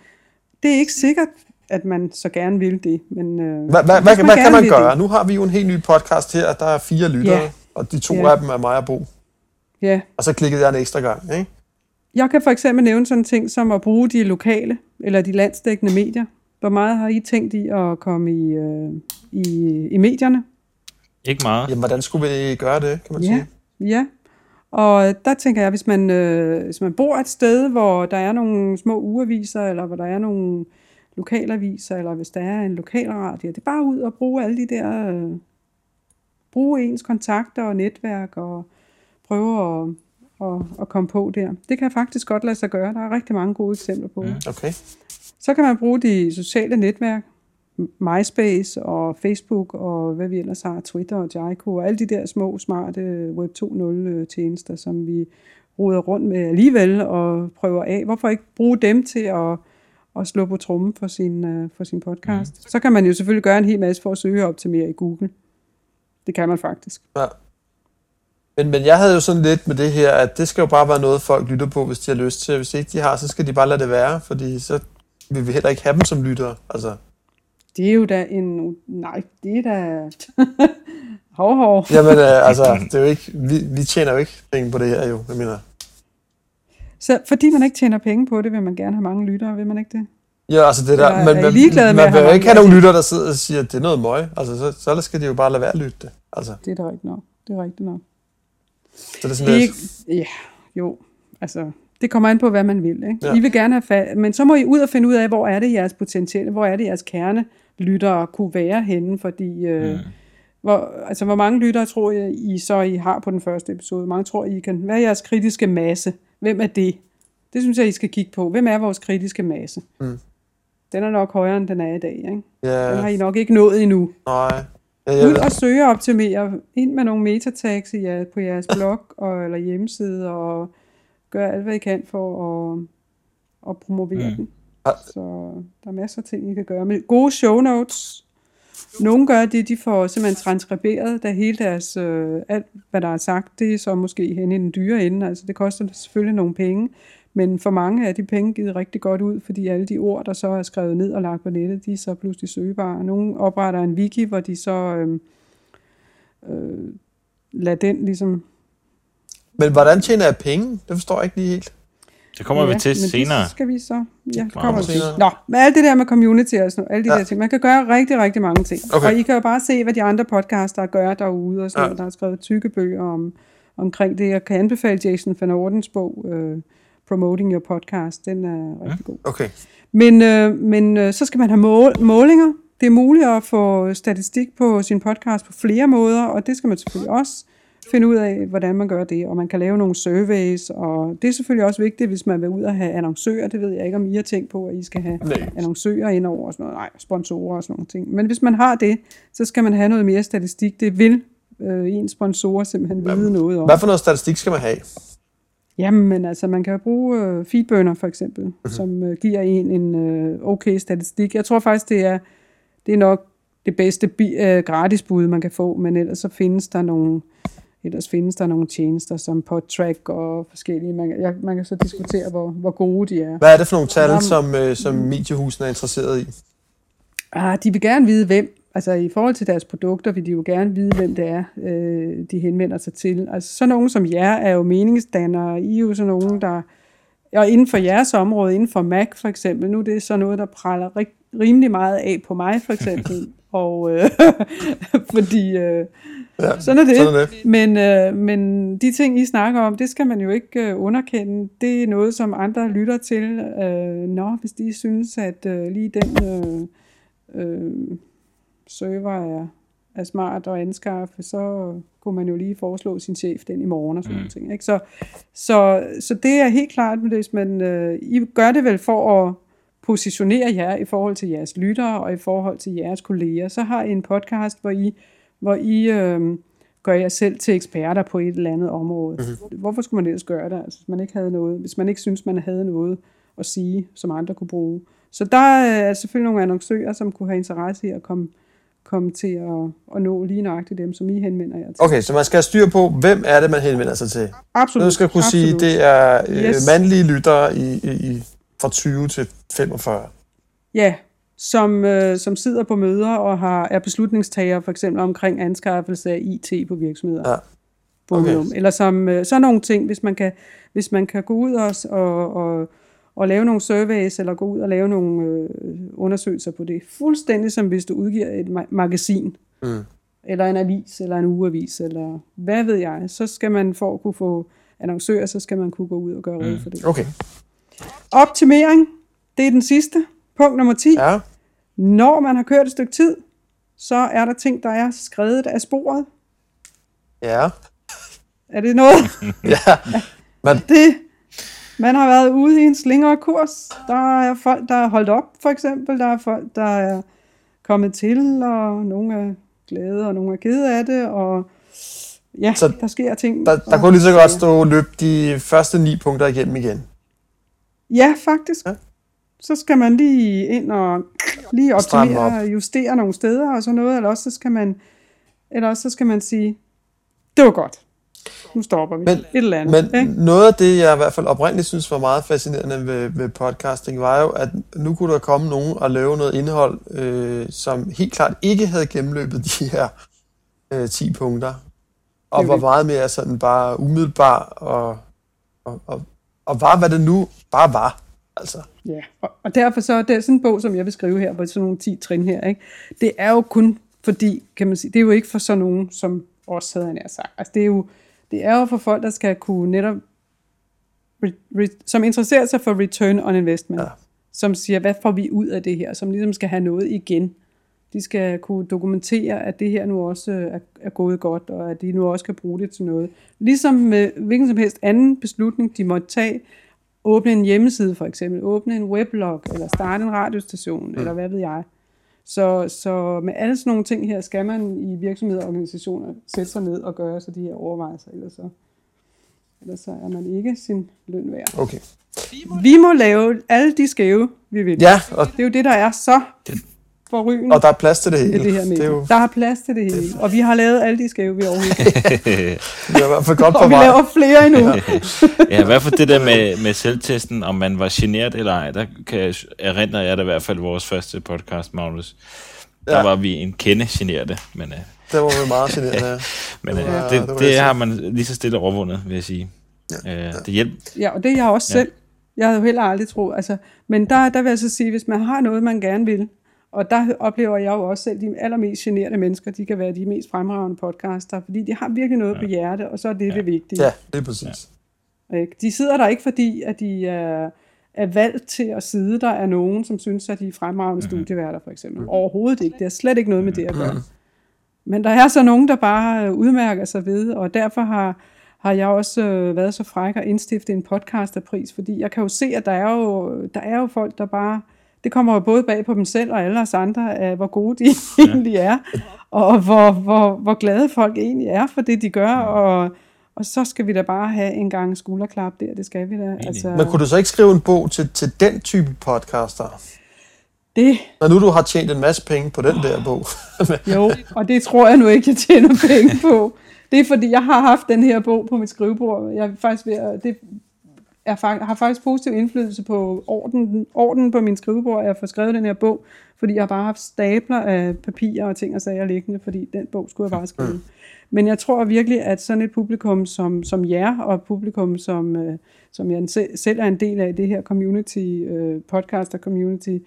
Det er ikke sikkert, at man så gerne vil det, men øh, Hvad, hvad, hvad, hvad kan man gøre? Det, Nu har vi jo en helt ny podcast her, der er fire lyttere, Ja. og de to Ja. af dem er mig og Bo. ja. Og så klikkede jeg en ekstra gang, ikke? Jeg kan for eksempel nævne sådan ting som at bruge de lokale eller de landsdækkende medier. Hvor meget har I tænkt i at komme i, øh, i, i medierne? Ikke meget. Jamen, hvordan skulle vi gøre det, kan man Ja, sige? Ja. Og der tænker jeg, hvis man, øh, hvis man bor et sted, hvor der er nogle små ugeaviser, eller hvor der er nogle lokalaviser, eller hvis der er en lokalradio, det er bare ud og bruge alle de der, øh, bruge ens kontakter og netværk, og prøve at, at, at komme på der. Det kan faktisk godt lade sig gøre. Der er rigtig mange gode eksempler på det. Okay. Så kan man bruge de sociale netværk, MySpace og Facebook og hvad vi ellers har, Twitter og Jaiko og alle de der små, smarte Web 2.0 tjenester, som vi roder rundt med alligevel og prøver af. Hvorfor ikke bruge dem til at, at slå på trummen for sin, øh, for sin podcast? Mm. Så kan man jo selvfølgelig gøre en hel masse for at søge og optimere i Google. Det kan man faktisk. Ja. Men, men jeg havde jo sådan lidt med det her, at det skal jo bare være noget, folk lytter på, hvis de har lyst til. Hvis ikke de har, så skal de bare lade det være, fordi så vil vi heller ikke have dem som lyttere. Altså, Det er jo da en... Nej, det er da... hov, hov. jamen, øh, altså, det er jo ikke, vi, vi tjener jo ikke penge på det her, jo, jeg mener. Så fordi man ikke tjener penge på det, vil man gerne have mange lyttere, vil man ikke det? Ja, altså det der, Eller er man, med man at vil jo ikke have de- lyttere, der sidder og siger, at det er noget møg. Altså, så, så skal de jo bare lade være at lytte det. Altså, Det er da rigtigt nok. Det er rigtigt nok. så det er sådan, Det ja, jo, altså, det kommer an på, hvad man vil. Ikke? Ja. I vil gerne have fa- men så må I ud og finde ud af, hvor er det jeres potentielle, hvor er det jeres kerne lyttere kunne være henne, fordi øh, mm. hvor, altså, hvor mange lyttere tror jeg, I så I har på den første episode? Hvor mange tror I kan? Hvad er jeres kritiske masse? Hvem er det? Det synes jeg, I skal kigge på. Hvem er vores kritiske masse? Mm. Den er nok højere, end den er i dag. Ikke? Ja, Den har I nok ikke nået endnu. nej. Ja, jeg Ud og søge og optimere. Ind med nogle metatags i jer, på jeres blog og, eller hjemmeside, og gør alt, hvad I kan for at, at promovere Mm. den. Har- Så der er masser af ting, I kan gøre. Men gode show notes. Nogle gør det, de får simpelthen transkriberet, da hele deres, øh, alt hvad der er sagt, det er så måske hen i den dyre ende. Altså det koster selvfølgelig nogle penge, men for mange er de penge givet rigtig godt ud, fordi alle de ord, der så er skrevet ned og lagt på nettet, de er så pludselig søgebare. Nogle opretter en wiki, hvor de så øh, øh, lader den ligesom... men hvordan tjener jeg penge? Det forstår jeg ikke lige helt. Det kommer vi til men senere. Det skal vi så... Ja, det kommer vi til. Nå, med alt det der med community og sådan noget, alle de Ja. ja. der ting. Man kan gøre rigtig, rigtig mange ting. Okay. Og I kan jo bare se, hvad de andre podcaster gør derude og sådan Ja. ja. noget. Der er skrevet tykke bøger om, omkring det. Jeg kan anbefale Jason Van Ordens bog, uh, Promoting Your Podcast. Den er rigtig god. Okay. Men, øh, men øh, så skal man have mål, målinger. Det er muligt at få statistik på sin podcast på flere måder, og det skal man selvfølgelig også finde ud af, hvordan man gør det. Og man kan lave nogle surveys, og det er selvfølgelig også vigtigt, hvis man vil ud og have annoncører. Det ved jeg ikke, om I har tænkt på, at I skal have Nej. annoncører ind over og sådan noget. Nej, sponsorer og sådan nogle ting. Men hvis man har det, så skal man have noget mere statistik. Det vil øh, ens sponsorer simpelthen vide noget om. Hvad for noget statistik skal man have? Jamen, men altså, man kan jo bruge øh, feedburner for eksempel, mm-hmm. som øh, giver en en øh, okay statistik. Jeg tror faktisk, det er, det er nok det bedste bi- øh, gratisbud, man kan få, men ellers så findes der nogle, ellers findes der nogle tjenester som PodTrack og forskellige. Man, kan- jeg, man kan så diskutere, hvor, hvor gode de er. Hvad er det for nogle tal, som, øh, som mediehusene er interesseret i? Ah, de vil gerne vide, hvem, altså i forhold til deres produkter, vil de jo gerne vide, hvem det er, øh, de henvender sig til. Altså sådan nogen som jer er jo meningsdannere, I er jo sådan nogen, der, og inden for jeres område, inden for Mac for eksempel, nu er det så noget, der praller rig, rimelig meget af på mig for eksempel, og øh, fordi øh, Ja, sådan er det. sådan er det. Men, øh, men de ting, I snakker om, det skal man jo ikke øh, underkende. Det er noget, som andre lytter til. Øh, nå, hvis de synes, at øh, lige den øh, øh, server er, er smart at anskaffe, så kunne man jo lige foreslå sin chef den i morgen og sådan mm. ting. Ikke? Så, så, så det er helt klart, hvis man, øh, I gør det vel for at positionere jer i forhold til jeres lyttere og i forhold til jeres kolleger. Så har I en podcast, hvor I, hvor I øh, gør jer selv til eksperter på et eller andet område. Mm-hmm. Hvorfor skulle man ellers gøre det, altså, hvis man ikke havde noget, hvis man ikke synes, man havde noget at sige, som andre kunne bruge. Så der er selvfølgelig nogle annoncører, som kunne have interesse i at komme, komme til at, at nå lige nøjagtigt dem, som I henvender jer til. Okay, så man skal have styr på, hvem er det, man henvender sig til. Absolut. Nu skal kunne sige, absolut. det er øh, Yes. mandlige lyttere i, i, i, fra 20 til 45. Ja, som, øh, som sidder på møder og har, er beslutningstager for eksempel omkring anskaffelse af IT på virksomheder. Ja. Okay. Eller som øh, sådan nogle ting, hvis man kan, hvis man kan gå ud og, og, og, og lave nogle surveys, eller gå ud og lave nogle øh, undersøgelser på det. Fuldstændig som hvis du udgiver et ma- magasin, Mm. eller en avis, eller en ugeavis, eller hvad ved jeg. Så skal man for at kunne få annoncører, så skal man kunne gå ud og gøre råd for det. Okay. Optimering, det er den sidste. Punkt nummer 10. Ja. Når man har kørt et stykke tid, så er der ting, der er skrevet af sporet. Ja. Er det noget? Ja. Men, det, man har været ude i en slinger kurs. Der er folk, der er holdt op, for eksempel. Der er folk, der er kommet til, og nogle er glade, og nogle er kede af det, og ja, Så der sker ting. der, der kunne lige så godt stå og løbe de første ni punkter igennem igen. Ja, faktisk. Ja. Så skal man lige ind og lige optimere og justere nogle steder og sådan noget, eller også så skal man, eller også så skal man sige, det var godt. Nu stopper vi. Men- Et eller andet. Men ikke? noget af det, jeg i hvert fald oprindeligt synes var meget fascinerende ved, ved podcasting, var jo, at nu kunne der komme nogen og lave noget indhold, øh, som helt klart ikke havde gennemløbet de her øh, 10 punkter, og Det var det. meget mere sådan bare umiddelbar, og, og, og, og var, hvad det nu bare var. Altså, Ja, og, og derfor så er det sådan en bog, som jeg vil skrive her, på sådan nogle 10 trin her, ikke? det er jo kun fordi, kan man sige, det er jo ikke for sådan nogen som os, havde han sagt. Altså det er jo, det er jo for folk, der skal kunne netop re, re, som interesserer sig for return on investment. Ja. Som siger, hvad får vi ud af det her? Som ligesom skal have noget igen. De skal kunne dokumentere, at det her nu også er, er gået godt, og at de nu også kan bruge det til noget. Ligesom med hvilken som helst anden beslutning, de måtte tage, åbne en hjemmeside for eksempel, åbne en weblog, eller starte en radiostation, mm. eller hvad ved jeg. Så, så med alle sådan nogle ting her, skal man i virksomheder og organisationer sætte sig ned og gøre sig de her overvejelser, ellers så, ellers så er man ikke sin løn værd. Okay. Vi må lave alle de skæve, vi vil. Ja, og, Det er jo det, der er så forrygende og der er plads til det i hele. det her det er jo Der er plads til det hele, og vi har lavet alle de skæve, vi overhovedet vi er i hvert fald godt på Og vi vej. laver flere endnu. ja, hvad for det der med, med selvtesten, om man var generet eller ej, der kan jeg erindre jeg da i hvert fald vores første podcast, Magnus. Der Ja. var vi en kende generede, men, uh, Det var vi meget generende af. men Det uh, var- det, det var det, jeg har man lige så stille overvundet, vil jeg sige. Ja, uh, det hjælper. Ja, og det er jeg også Ja. selv. Jeg havde jo heller aldrig troet. Altså, men der, der vil jeg så sige, hvis man har noget, man gerne vil, og der oplever jeg jo også selv, de allermest generede mennesker, de kan være de mest fremragende podcaster, fordi de har virkelig noget ja. på hjerte, og så er det ja. det vigtige. Ja, det er præcis. Ikke? De sidder der ikke, fordi at de er, er valgt til at sidde der af nogen, som synes, at de er fremragende mm-hmm. studieværter, for eksempel. Mm-hmm. Overhovedet ikke. Det har slet ikke noget med det at gøre. Men der er så nogen, der bare øh, udmærker sig ved, og derfor har, har jeg også øh, været så fræk at indstifte en podcasterpris, fordi jeg kan jo se, at der er jo, der er jo folk, der bare... Det kommer jo både bag på dem selv og alle os andre, af hvor gode de ja. egentlig er, og hvor, hvor, hvor glade folk egentlig er for det, de gør, og, og så skal vi da bare have en gang skulderklap der, det skal vi da. Altså, Men kunne du så ikke skrive en bog til, til den type podcaster? det, Når nu du har tjent en masse penge på den der bog. jo, og det tror jeg nu ikke, jeg tjener penge på. Det er fordi, jeg har haft den her bog på mit skrivebord. Jeg er faktisk ved at, det er, har faktisk positiv indflydelse på orden, orden på min skrivebord, at jeg får skrevet den her bog, fordi jeg har bare haft stabler af papirer og ting og sager liggende, fordi den bog skulle jeg bare skrive. Men jeg tror virkelig, at sådan et publikum som, som jer, og publikum, som, øh, som jeg se- selv er en del af det her community, øh, podcaster community,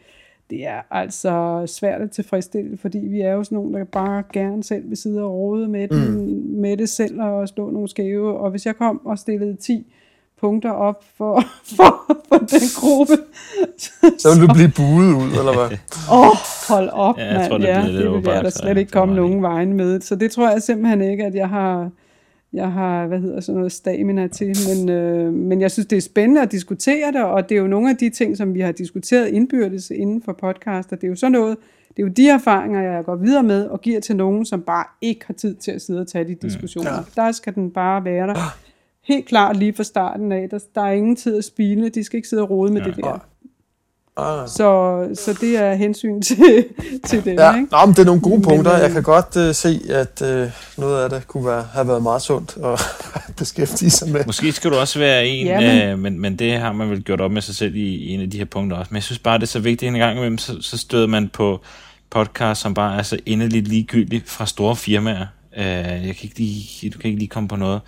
det er altså svært at tilfredsstille, fordi vi er jo sådan nogle, der bare gerne selv vil sidde og råde med, den, med det selv og slå nogle skæve. Og hvis jeg kom og stillede 10 punkter op for, for, for den gruppe, Så vil du blive buet ud, eller hvad? Åh, oh, hold op, Ja, ja, jeg mand. tror, det ja, bliver lidt det vil jeg da slet ikke komme nogen vejen med. Så det tror jeg simpelthen ikke, at jeg har, jeg har hvad hedder sådan noget, stamina til. Men, øh, men jeg synes, det er spændende at diskutere det, og det er jo nogle af de ting, som vi har diskuteret indbyrdes inden for podcaster. Det er jo sådan noget, det er jo de erfaringer, jeg går videre med og giver til nogen, som bare ikke har tid til at sidde og tage de diskussioner. Mm, ja. Der skal den bare være der. Helt klart lige fra starten af. Der, der er ingen tid at spile. De skal ikke sidde og rode med ja. det der. Ah. Så, så det er hensyn til, til dem, Ja, ikke? Nå, men det er nogle gode punkter. øh, Jeg kan godt uh, se, at uh, noget af det kunne være, have været meget sundt at beskæftige sig med. Måske skal du også være en, Ja, men- øh, men, men det har man vel gjort op med sig selv i, i en af de her punkter også. Men jeg synes bare, det er så vigtigt en gang imellem, så, så støder man på podcast, som bare er så endeligt ligegyldigt fra store firmaer. Øh, jeg kan ikke lige, du kan ikke lige komme på noget.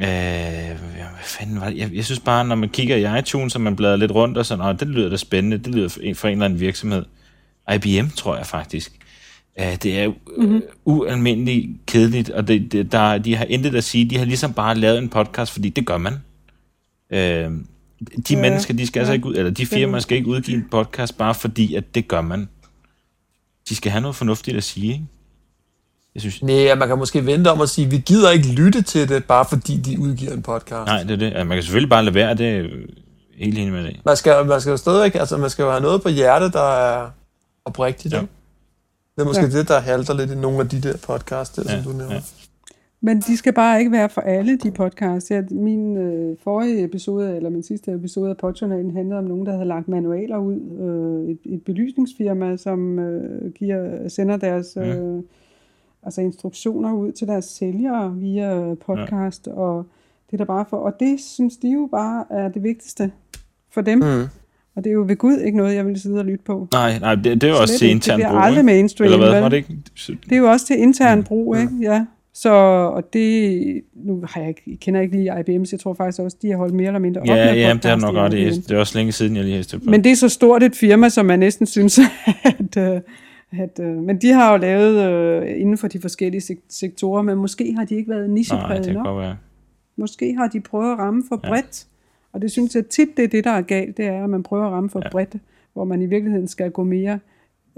Øh, hvad fanden var det? Jeg, jeg synes bare, når man kigger i iTunes, og man bladrer lidt rundt, og sådan, det lyder da spændende, det lyder for en, for en eller anden virksomhed. IBM, tror jeg faktisk. Uh, det er mm-hmm. ualmindeligt kedeligt, og det, det, der, de har intet at sige. De har ligesom bare lavet en podcast, fordi det gør man. Uh, de Ja, mennesker, de skal altså ja. ikke ud, eller de firmaer skal ikke udgive en podcast, bare fordi, at det gør man. De skal have noget fornuftigt at sige, ikke? Jeg synes, Nej, man kan måske vente om at sige, vi gider ikke lytte til det, bare fordi de udgiver en podcast. nej, det er det. Man kan selvfølgelig bare lade være, det er jeg helt enig med det. Man skal, man skal jo stadigvæk, altså man skal jo have noget på hjertet, der er oprigtigt. Ja. Ja. Det er måske Ja. ja. det, der halter lidt i nogle af de der podcasts, der, Ja, som du nævner. ja. Ja. Men de skal bare ikke være for alle, de podcasts. Ja, min øh, forrige episode, eller min sidste episode af Podjournalen, handlede om nogen, der havde lagt manualer ud. Øh, et, et belysningsfirma, som øh, giver, sender deres øh, altså instruktioner ud til deres sælgere via podcast. Ja. Og det er der bare for. Og det synes de jo bare er det vigtigste for dem. Mm. Og det er jo ved Gud ikke noget, jeg vil sidde og lytte på. Nej, nej, det, det er jo også til intern Det bliver brug, aldrig mainstream, Eller hvad? Var det ikke? Det er jo også til intern brug, ikke? Ja. Så, og det, nu har jeg, ikke- jeg kender ikke lige IBM, så jeg tror faktisk også, de har holdt mere eller mindre op Ja, med ja, det har nok ret. Det er også længe siden, jeg lige har på. Men det er så stort et firma, som man næsten synes, at, øh, at øh, men de har jo lavet øh, inden for de forskellige sek- sektorer, men måske har de ikke været nichepræget nok. være. Måske har de prøvet at ramme for Ja. bredt, Og det synes jeg tit, det er det, der er galt, det er, at man prøver at ramme for Ja. bredt, hvor man i virkeligheden skal gå mere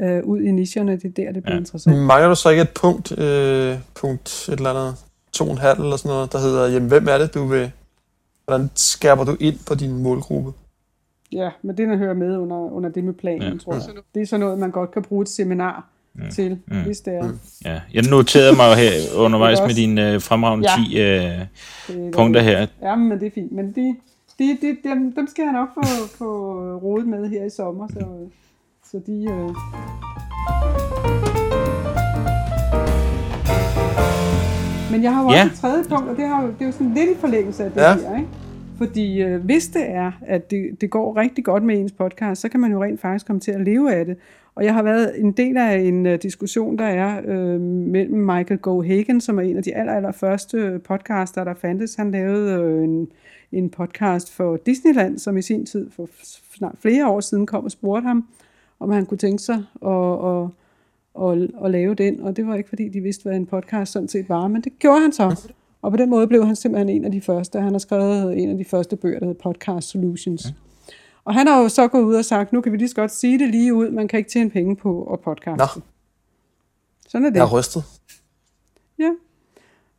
øh, ud i nicherne. Det er der, det bliver Ja. interessant. Mangler du så ikke et punkt, øh, punkt et eller andet, to en halv eller sådan noget, der hedder, jamen, hvem er det, du vil, hvordan skærper du ind på din målgruppe? Ja, men det, der hører med under, under det med planen, Ja. tror jeg. Det er sådan noget, man godt kan bruge et seminar mm. til, Mm. hvis det er. Ja, jeg noterede mig jo her undervejs er med dine øh, fremragende Ja. 10 øh, Det er punkter her. Ja, men det er fint. Men de, de, de, dem, dem skal jeg nok få, få rodet med her i sommer, så, så de... Øh... Men jeg har jo også Ja. et tredje punkt, og det, har, det er jo sådan lidt i forlængelse af det ja. her, ikke? Fordi øh, hvis det er, at det, det går rigtig godt med ens podcast, så kan man jo rent faktisk komme til at leve af det. Og jeg har været en del af en uh, diskussion, der er øh, mellem Michael Gohagen, som er en af de aller, aller første podcaster, der fandtes. Han lavede øh, en, en podcast for Disneyland, som i sin tid for snart flere år siden kom og spurgte ham, om han kunne tænke sig at, at, at, at lave den. Og det var ikke, fordi de vidste, hvad en podcast sådan set var, men det gjorde han så. Og på den måde blev han simpelthen en af de første. Han har skrevet en af de første bøger, der hedder Podcast Solutions. Og han har jo så gået ud og sagt, nu kan vi lige så godt sige det lige ud, man kan ikke tjene penge på at podcaste. Nå. Sådan er det. Jeg er rystet. Ja.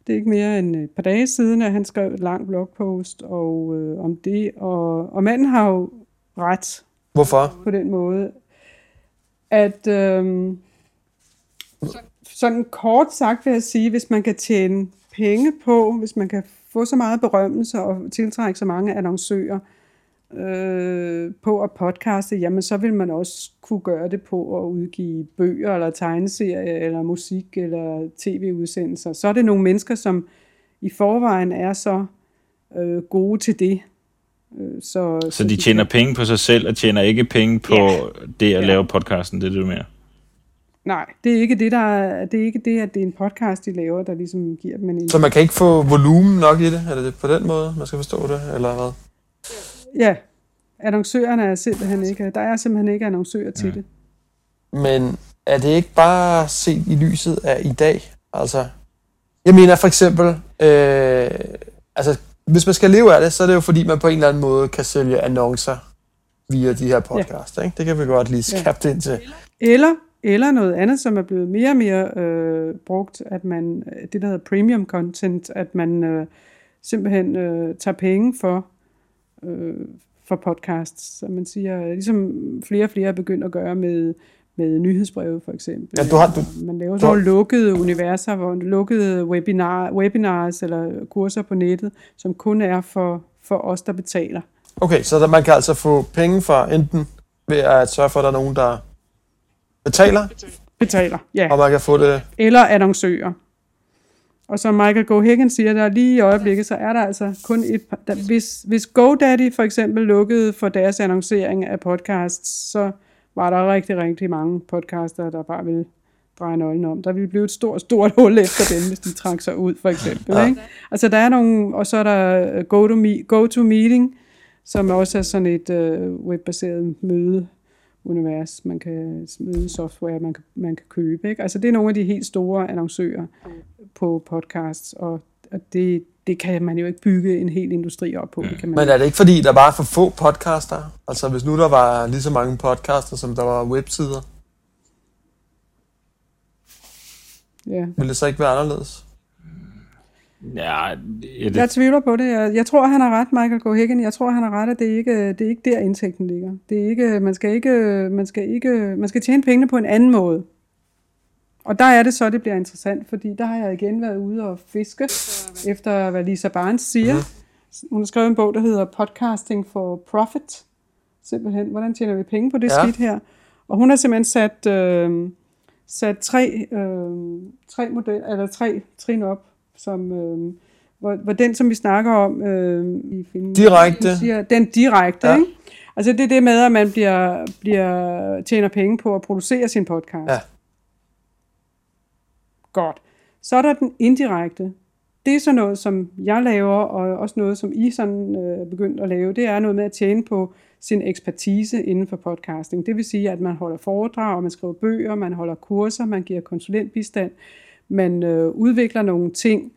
Det er ikke mere end et par dage siden, at han skrev et langt blogpost og, øh, om det. Og, og manden har jo ret Hvorfor? på den måde, at øh, sådan kort sagt vil jeg sige, hvis man kan tjene penge på, hvis man kan få så meget berømmelse og tiltrække så mange annoncører øh, på at podcaste, jamen så vil man også kunne gøre det på at udgive bøger eller tegneserier eller musik eller tv-udsendelser. Så er det nogle mennesker, som i forvejen er så øh, gode til det. Øh, Så, Så de tjener penge på sig selv, og tjener ikke penge på Ja. det at Ja. lave podcasten, det er det, du mener? Nej, det er ikke det, der er, det er ikke det, at det er en podcast, de laver, der ligesom giver dem en... Så man kan ikke få volumen nok i det? Er det på den måde, man skal forstå det, eller hvad? Ja, annoncørerne er simpelthen ikke... Der er simpelthen ikke annoncører til Mm. det. Men er det ikke bare set i lyset af i dag? Altså, jeg mener for eksempel, øh, altså, hvis man skal leve af det, så er det jo fordi, man på en eller anden måde kan sælge annoncer via de her podcasts. Ja. Ikke? Det kan vi godt lige skabte ind til. Eller, eller noget andet, som er blevet mere og mere øh, brugt, at man, det der hedder premium content, at man øh, simpelthen øh, tager penge for, øh, for podcasts. Så man siger, ligesom flere og flere er begyndt at gøre med, med nyhedsbreve for eksempel. Ja, du har- du- man laver nogle lukkede universer, hvor lukkede webinar, webinars eller kurser på nettet, som kun er for, for os, der betaler. Okay, så der, man kan altså få penge for enten ved at sørge for, at der er nogen, der betaler, Betaler, ja. og man kan få det... eller annoncører. Og som Michael Gohagen siger, der lige i øjeblikket, så er der altså kun et par, der, hvis, hvis GoDaddy for eksempel lukkede for deres annoncering af podcasts, så var der rigtig, rigtig mange podcaster, der bare ville dreje nøglen om. Der ville blive et stort, stort hul efter dem, hvis de trak sig ud, for eksempel. Ja. Ikke? Altså der er nogle, og så er der øh, GoToMe- GoToMeeting, som også er sådan et øh, webbaseret møde univers, man kan møde software, man kan, man kan købe. Ikke? Altså det er nogle af de helt store annoncører på podcasts, og, og det, det kan man jo ikke bygge en hel industri op på. Det kan man Men er det ikke fordi, der bare er for få podcaster? Altså hvis nu der var lige så mange podcaster, som der var websider, ja. ville det så ikke være anderledes? Ja, det, Jeg tvivler på det. Jeg, jeg tror, han har ret, Michael Gohagen. Jeg tror, han har ret, at det er ikke det er ikke der, indtægten ligger. Det er ikke, man, skal ikke, man, skal ikke, man skal tjene pengene på en anden måde. Og der er det så, det bliver interessant, fordi der har jeg igen været ude og fiske, efter hvad Lisa Barnes siger. Hun har skrevet en bog, der hedder Podcasting for Profit. Simpelthen, hvordan tjener vi penge på det ja. skidt her? Og hun har simpelthen sat, øh, sat tre, øh, tre, model, eller tre trin op, som, øh, hvor, hvor den, som vi snakker om øh, i filmen, Direkte. siger, den direkte, Ja. ikke? Altså det er det med, at man bliver, bliver, tjener penge på at producere sin podcast. Ja. Godt. Så er der den indirekte. Det er så noget, som jeg laver, og også noget, som I sådan øh, begyndt at lave. Det er noget med at tjene på sin ekspertise inden for podcasting. Det vil sige, at man holder foredrag, man skriver bøger, man holder kurser, man giver konsulentbistand, man øh, udvikler nogle ting,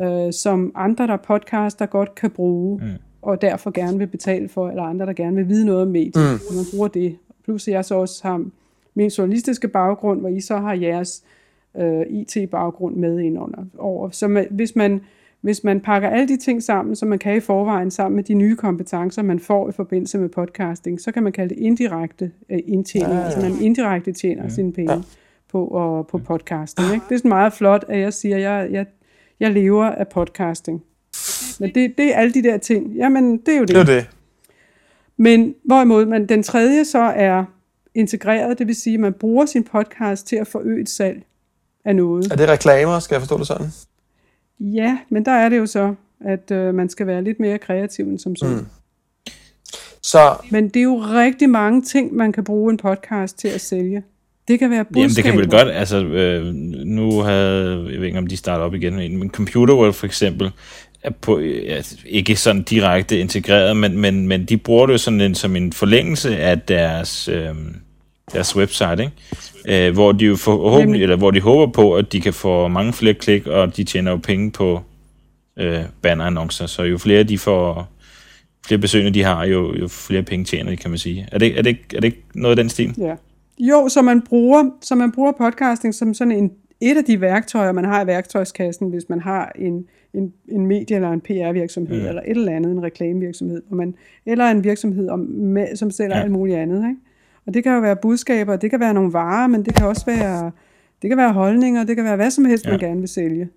øh, som andre, der podcaster, godt kan bruge. Mm. og derfor gerne vil betale for, eller andre, der gerne vil vide noget om mediet, mm. man bruger det. Plus at jeg så også har min journalistiske baggrund, hvor I så har jeres øh, IT-baggrund med ind under. Over. Så man, hvis, man, hvis man pakker alle de ting sammen, som man kan i forvejen, sammen med de nye kompetencer, man får i forbindelse med podcasting, så kan man kalde det indirekte øh, indtjening, ja, ja. altså man indirekte tjener ja. sine penge ja. På, og, på podcasting. Ikke? Det er sådan meget flot, at jeg siger, at jeg, jeg, jeg lever af podcasting. Men det, det er alle de der ting. Jamen, det er jo det. Det er det. Men hvorimod man, den tredje så er integreret, det vil sige, at man bruger sin podcast til at forøge et salg af noget. Er det reklamer, skal jeg forstå det sådan? Ja, men der er det jo så, at øh, man skal være lidt mere kreativ end som sådan. Mm. Så... Men det er jo rigtig mange ting, man kan bruge en podcast til at sælge. Det kan være budskaber. Jamen, det kan vel godt. Altså, øh, nu havde, jeg ved ikke, om de starter op igen, men Computer World for eksempel, er på, ja, ikke sådan direkte integreret, men, men, men de bruger det jo sådan en, som en forlængelse af deres, øh, deres website, ikke? Øh, hvor de jo forhåbentlig, eller hvor de håber på, at de kan få mange flere klik, og de tjener jo penge på øh, bannerannoncer, så jo flere de får, flere besøgende de har, jo, jo flere penge tjener de, kan man sige. Er det, er det, er det ikke noget af den stil? Ja. Jo, så man bruger, så man bruger podcasting som sådan en, et af de værktøjer, man har i værktøjskassen, hvis man har en, en, en medie- eller en PR-virksomhed, mm. eller et eller andet, en reklamevirksomhed, hvor man, eller en virksomhed, om, med, som sælger ja. alt muligt andet. Ikke? Og det kan jo være budskaber, det kan være nogle varer, men det kan også være, det kan være holdninger, det kan være hvad som helst, ja. man gerne vil sælge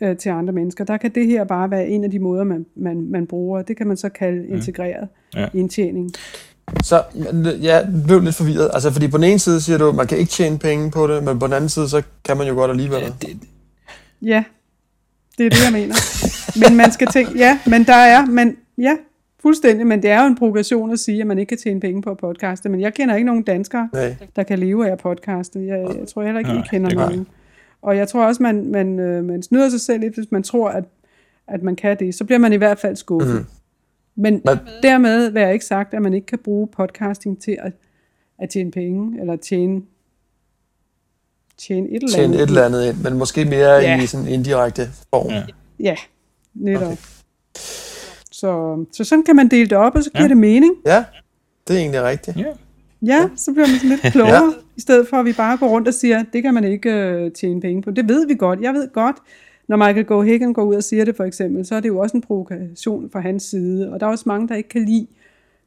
øh, til andre mennesker. Der kan det her bare være en af de måder, man, man, man bruger. Det kan man så kalde integreret ja. indtjening. Så jeg blev lidt forvirret. Altså, fordi på den ene side siger du, at man kan ikke tjene penge på det, men på den anden side, så kan man jo godt alligevel. Ja, det, ja, det er det, jeg mener. men man skal tænke, ja, men der er, men ja, fuldstændig, men det er jo en provokation at sige, at man ikke kan tjene penge på at podcaste, men jeg kender ikke nogen danskere, Nej. der kan leve af at podcaste. Jeg, jeg tror heller ikke, I kender nogen. Og jeg tror også, man, man, øh, man snyder sig selv lidt, hvis man tror, at, at man kan det. Så bliver man i hvert fald skuffet. Mm. Men, men dermed vil jeg ikke sagt, at man ikke kan bruge podcasting til at, at tjene penge, eller tjene tjene et eller andet. Tjene et eller andet ind, men måske mere ja. i sådan en indirekte form. Ja, ja netop. Okay. Så, så sådan kan man dele det op, og så giver ja. det mening. Ja, det er egentlig rigtigt. Ja. Ja, så bliver man sådan lidt klogere, ja. i stedet for at vi bare går rundt og siger, det kan man ikke uh, tjene penge på. Det ved vi godt. Jeg ved godt, når Michael Gohagen går ud og siger det for eksempel, så er det jo også en provokation fra hans side. Og der er også mange, der ikke kan lide,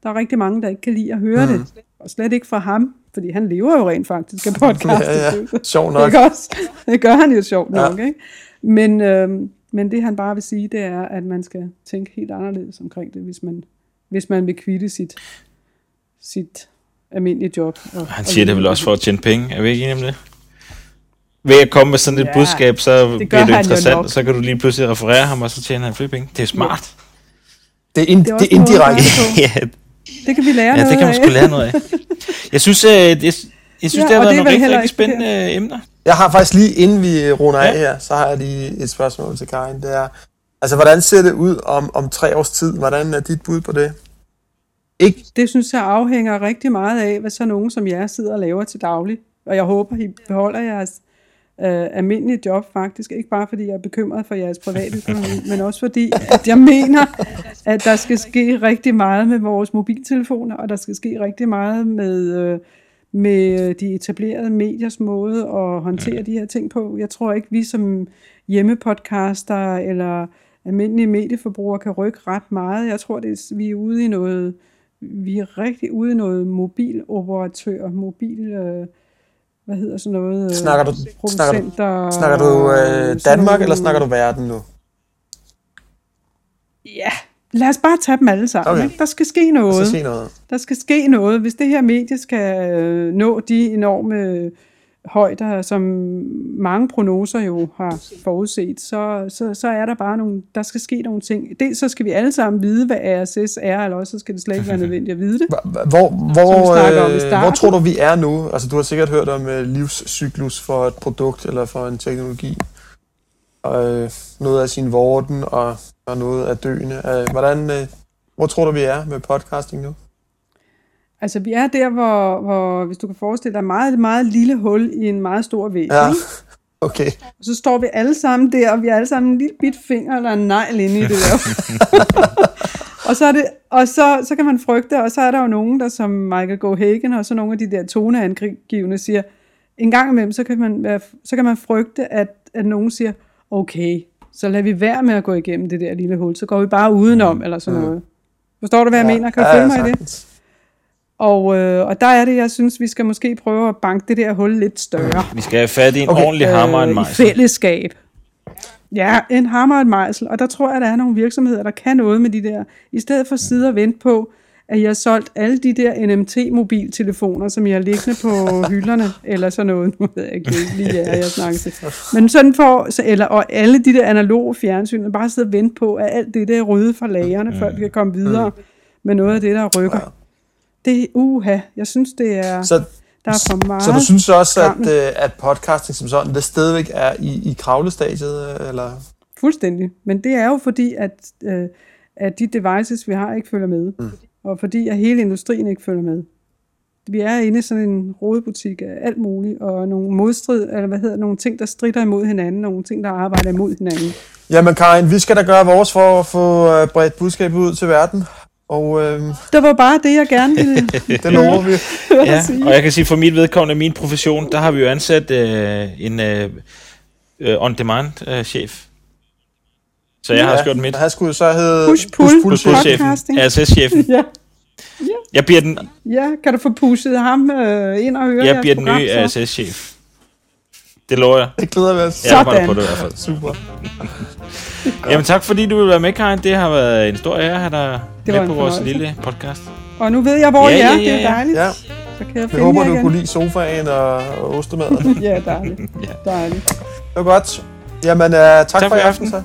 der er rigtig mange, der ikke kan lide at høre mm. det. Og slet ikke fra ham, fordi han lever jo rent faktisk af podcast. ja, ja. Sjov nok. Det, også, det gør han jo sjovt ja. nok, ikke? Men, øhm, men det han bare vil sige, det er, at man skal tænke helt anderledes omkring det, hvis man, hvis man vil kvitte sit, sit almindelige job. Og, han siger og det vel også for at tjene penge, er vi ikke enige om det? Ved at komme med sådan et ja, budskab, så det bliver det interessant, og så kan du lige pludselig referere ham, og så tjener han flere penge. Det er smart. Ja. Det er, ind, det er, det er indirekte. ja, det kan vi lære ja, noget det kan man sgu lære noget af. Jeg synes, øh, jeg, jeg synes ja, det har været nogle rigtig, rigtig spændende her. emner. Jeg har faktisk lige, inden vi runder ja. af her, så har jeg lige et spørgsmål til Karin. Det er, altså, hvordan ser det ud om, om tre års tid? Hvordan er dit bud på det? Ikke? Det synes jeg afhænger rigtig meget af, hvad så nogen som jer sidder og laver til daglig. Og jeg håber, I beholder jeres øh, almindelige job faktisk. Ikke bare fordi jeg er bekymret for jeres private økonomi, men også fordi, at jeg mener, at der skal ske rigtig meget med vores mobiltelefoner, og der skal ske rigtig meget med, øh, med de etablerede mediers måde at håndtere de her ting på. Jeg tror ikke, vi som hjemmepodcaster eller almindelige medieforbrugere kan rykke ret meget. Jeg tror, det er, vi er ude i noget, vi er rigtig ude i noget mobiloperatør, mobil... Øh, hvad hedder sådan noget? Øh, snakker du, snakker du, snakker du øh, Danmark, eller snakker du verden nu? Ja, lad os bare tage dem alle sammen. Okay. Ikke? Der skal ske noget. Der skal ske noget. Der skal ske noget. Hvis det her medie skal øh, nå de enorme højder, som mange prognoser jo har forudset, så, så, så er der bare nogle, der skal ske nogle ting. Dels så skal vi alle sammen vide, hvad RSS er, eller også så skal det slet ikke være nødvendigt at vide det. Hvor, hvor, øh, hvor tror du, vi er nu? Altså, du har sikkert hørt om uh, livscyklus for et produkt eller for en teknologi. Og uh, noget af sin vorden og, og noget af døende. Uh, hvordan, hvor tror du, vi er med podcasting nu? Altså, vi er der, hvor, hvor hvis du kan forestille dig, meget, meget lille hul i en meget stor væg. Ja, okay. Og så står vi alle sammen der, og vi er alle sammen en lille bit finger eller en negl inde i det der. Og, så, er det, og så, så kan man frygte, og så er der jo nogen, der som Michael Gohagen og så nogle af de der toneangivende siger, en gang imellem, så kan man, være, så kan man frygte, at, at nogen siger, okay, så lader vi være med at gå igennem det der lille hul, så går vi bare udenom, eller sådan noget. Forstår du, hvad jeg mener? Kan du følge mig i det? Og, øh, og der er det, jeg synes, vi skal måske prøve at banke det der hul lidt større. Vi skal have fat i en Okay. ordentlig hammer og en øh, i mejsel. fællesskab. Ja, en hammer og en mejsel. Og der tror jeg, der er nogle virksomheder, der kan noget med de der. I stedet for at sidde og vente på, at jeg har solgt alle de der NMT-mobiltelefoner, som jeg har liggende på hylderne, eller sådan noget. Nu ved jeg ikke lige, er, jeg snakker til. Men sådan for, så, eller, og alle de der analoge fjernsyn, bare sidde og vente på, at alt det der er rydde fra lagerne, mm. før vi kan komme videre med noget af det, der rykker. Det uha. Jeg synes, det er, Så, der er for meget. så du synes også, at, øh, at podcasting som sådan, det stadigvæk er i, i kravlestadiet, øh, eller? Fuldstændig. Men det er jo fordi, at, øh, at de devices, vi har, ikke følger med. Mm. Og fordi, at hele industrien ikke følger med. Vi er inde i sådan en rodebutik af alt muligt, og nogle modstrid, eller hvad hedder, nogle ting, der strider imod hinanden, nogle ting, der arbejder imod hinanden. Jamen Karin, vi skal da gøre vores for at få bredt budskabet ud til verden. Og øh, Det var bare det, jeg gerne ville det lover vi. Ja, og jeg kan sige, for mit vedkommende, min profession, der har vi jo ansat øh, en øh, øh, on-demand-chef. Så jeg har også gjort mit. Han skulle så hedde Push-pull. push chefen, Podcasting. RSS-chefen. ja. Jeg bliver den, ja, kan du få pushet ham øh, ind og høre jeg bliver den program, nye så? RSS-chef. Det lover jeg. Det glæder vi os. Jeg arbejder Sådan. på det i hvert fald. Super. Jamen tak fordi du vil være med, Karin. Det har været en stor ære at have dig med på vores lille podcast. Og nu ved jeg, hvor Ja, I er. ja, ja, Det er dejligt. Ja, Så kan jeg vi finde håber, jer du igen. kunne lide sofaen og, og ostemaden. Ja, dejligt. Ja. Dejligt. Det var godt. Jamen, uh, tak, tak for for i aften. så.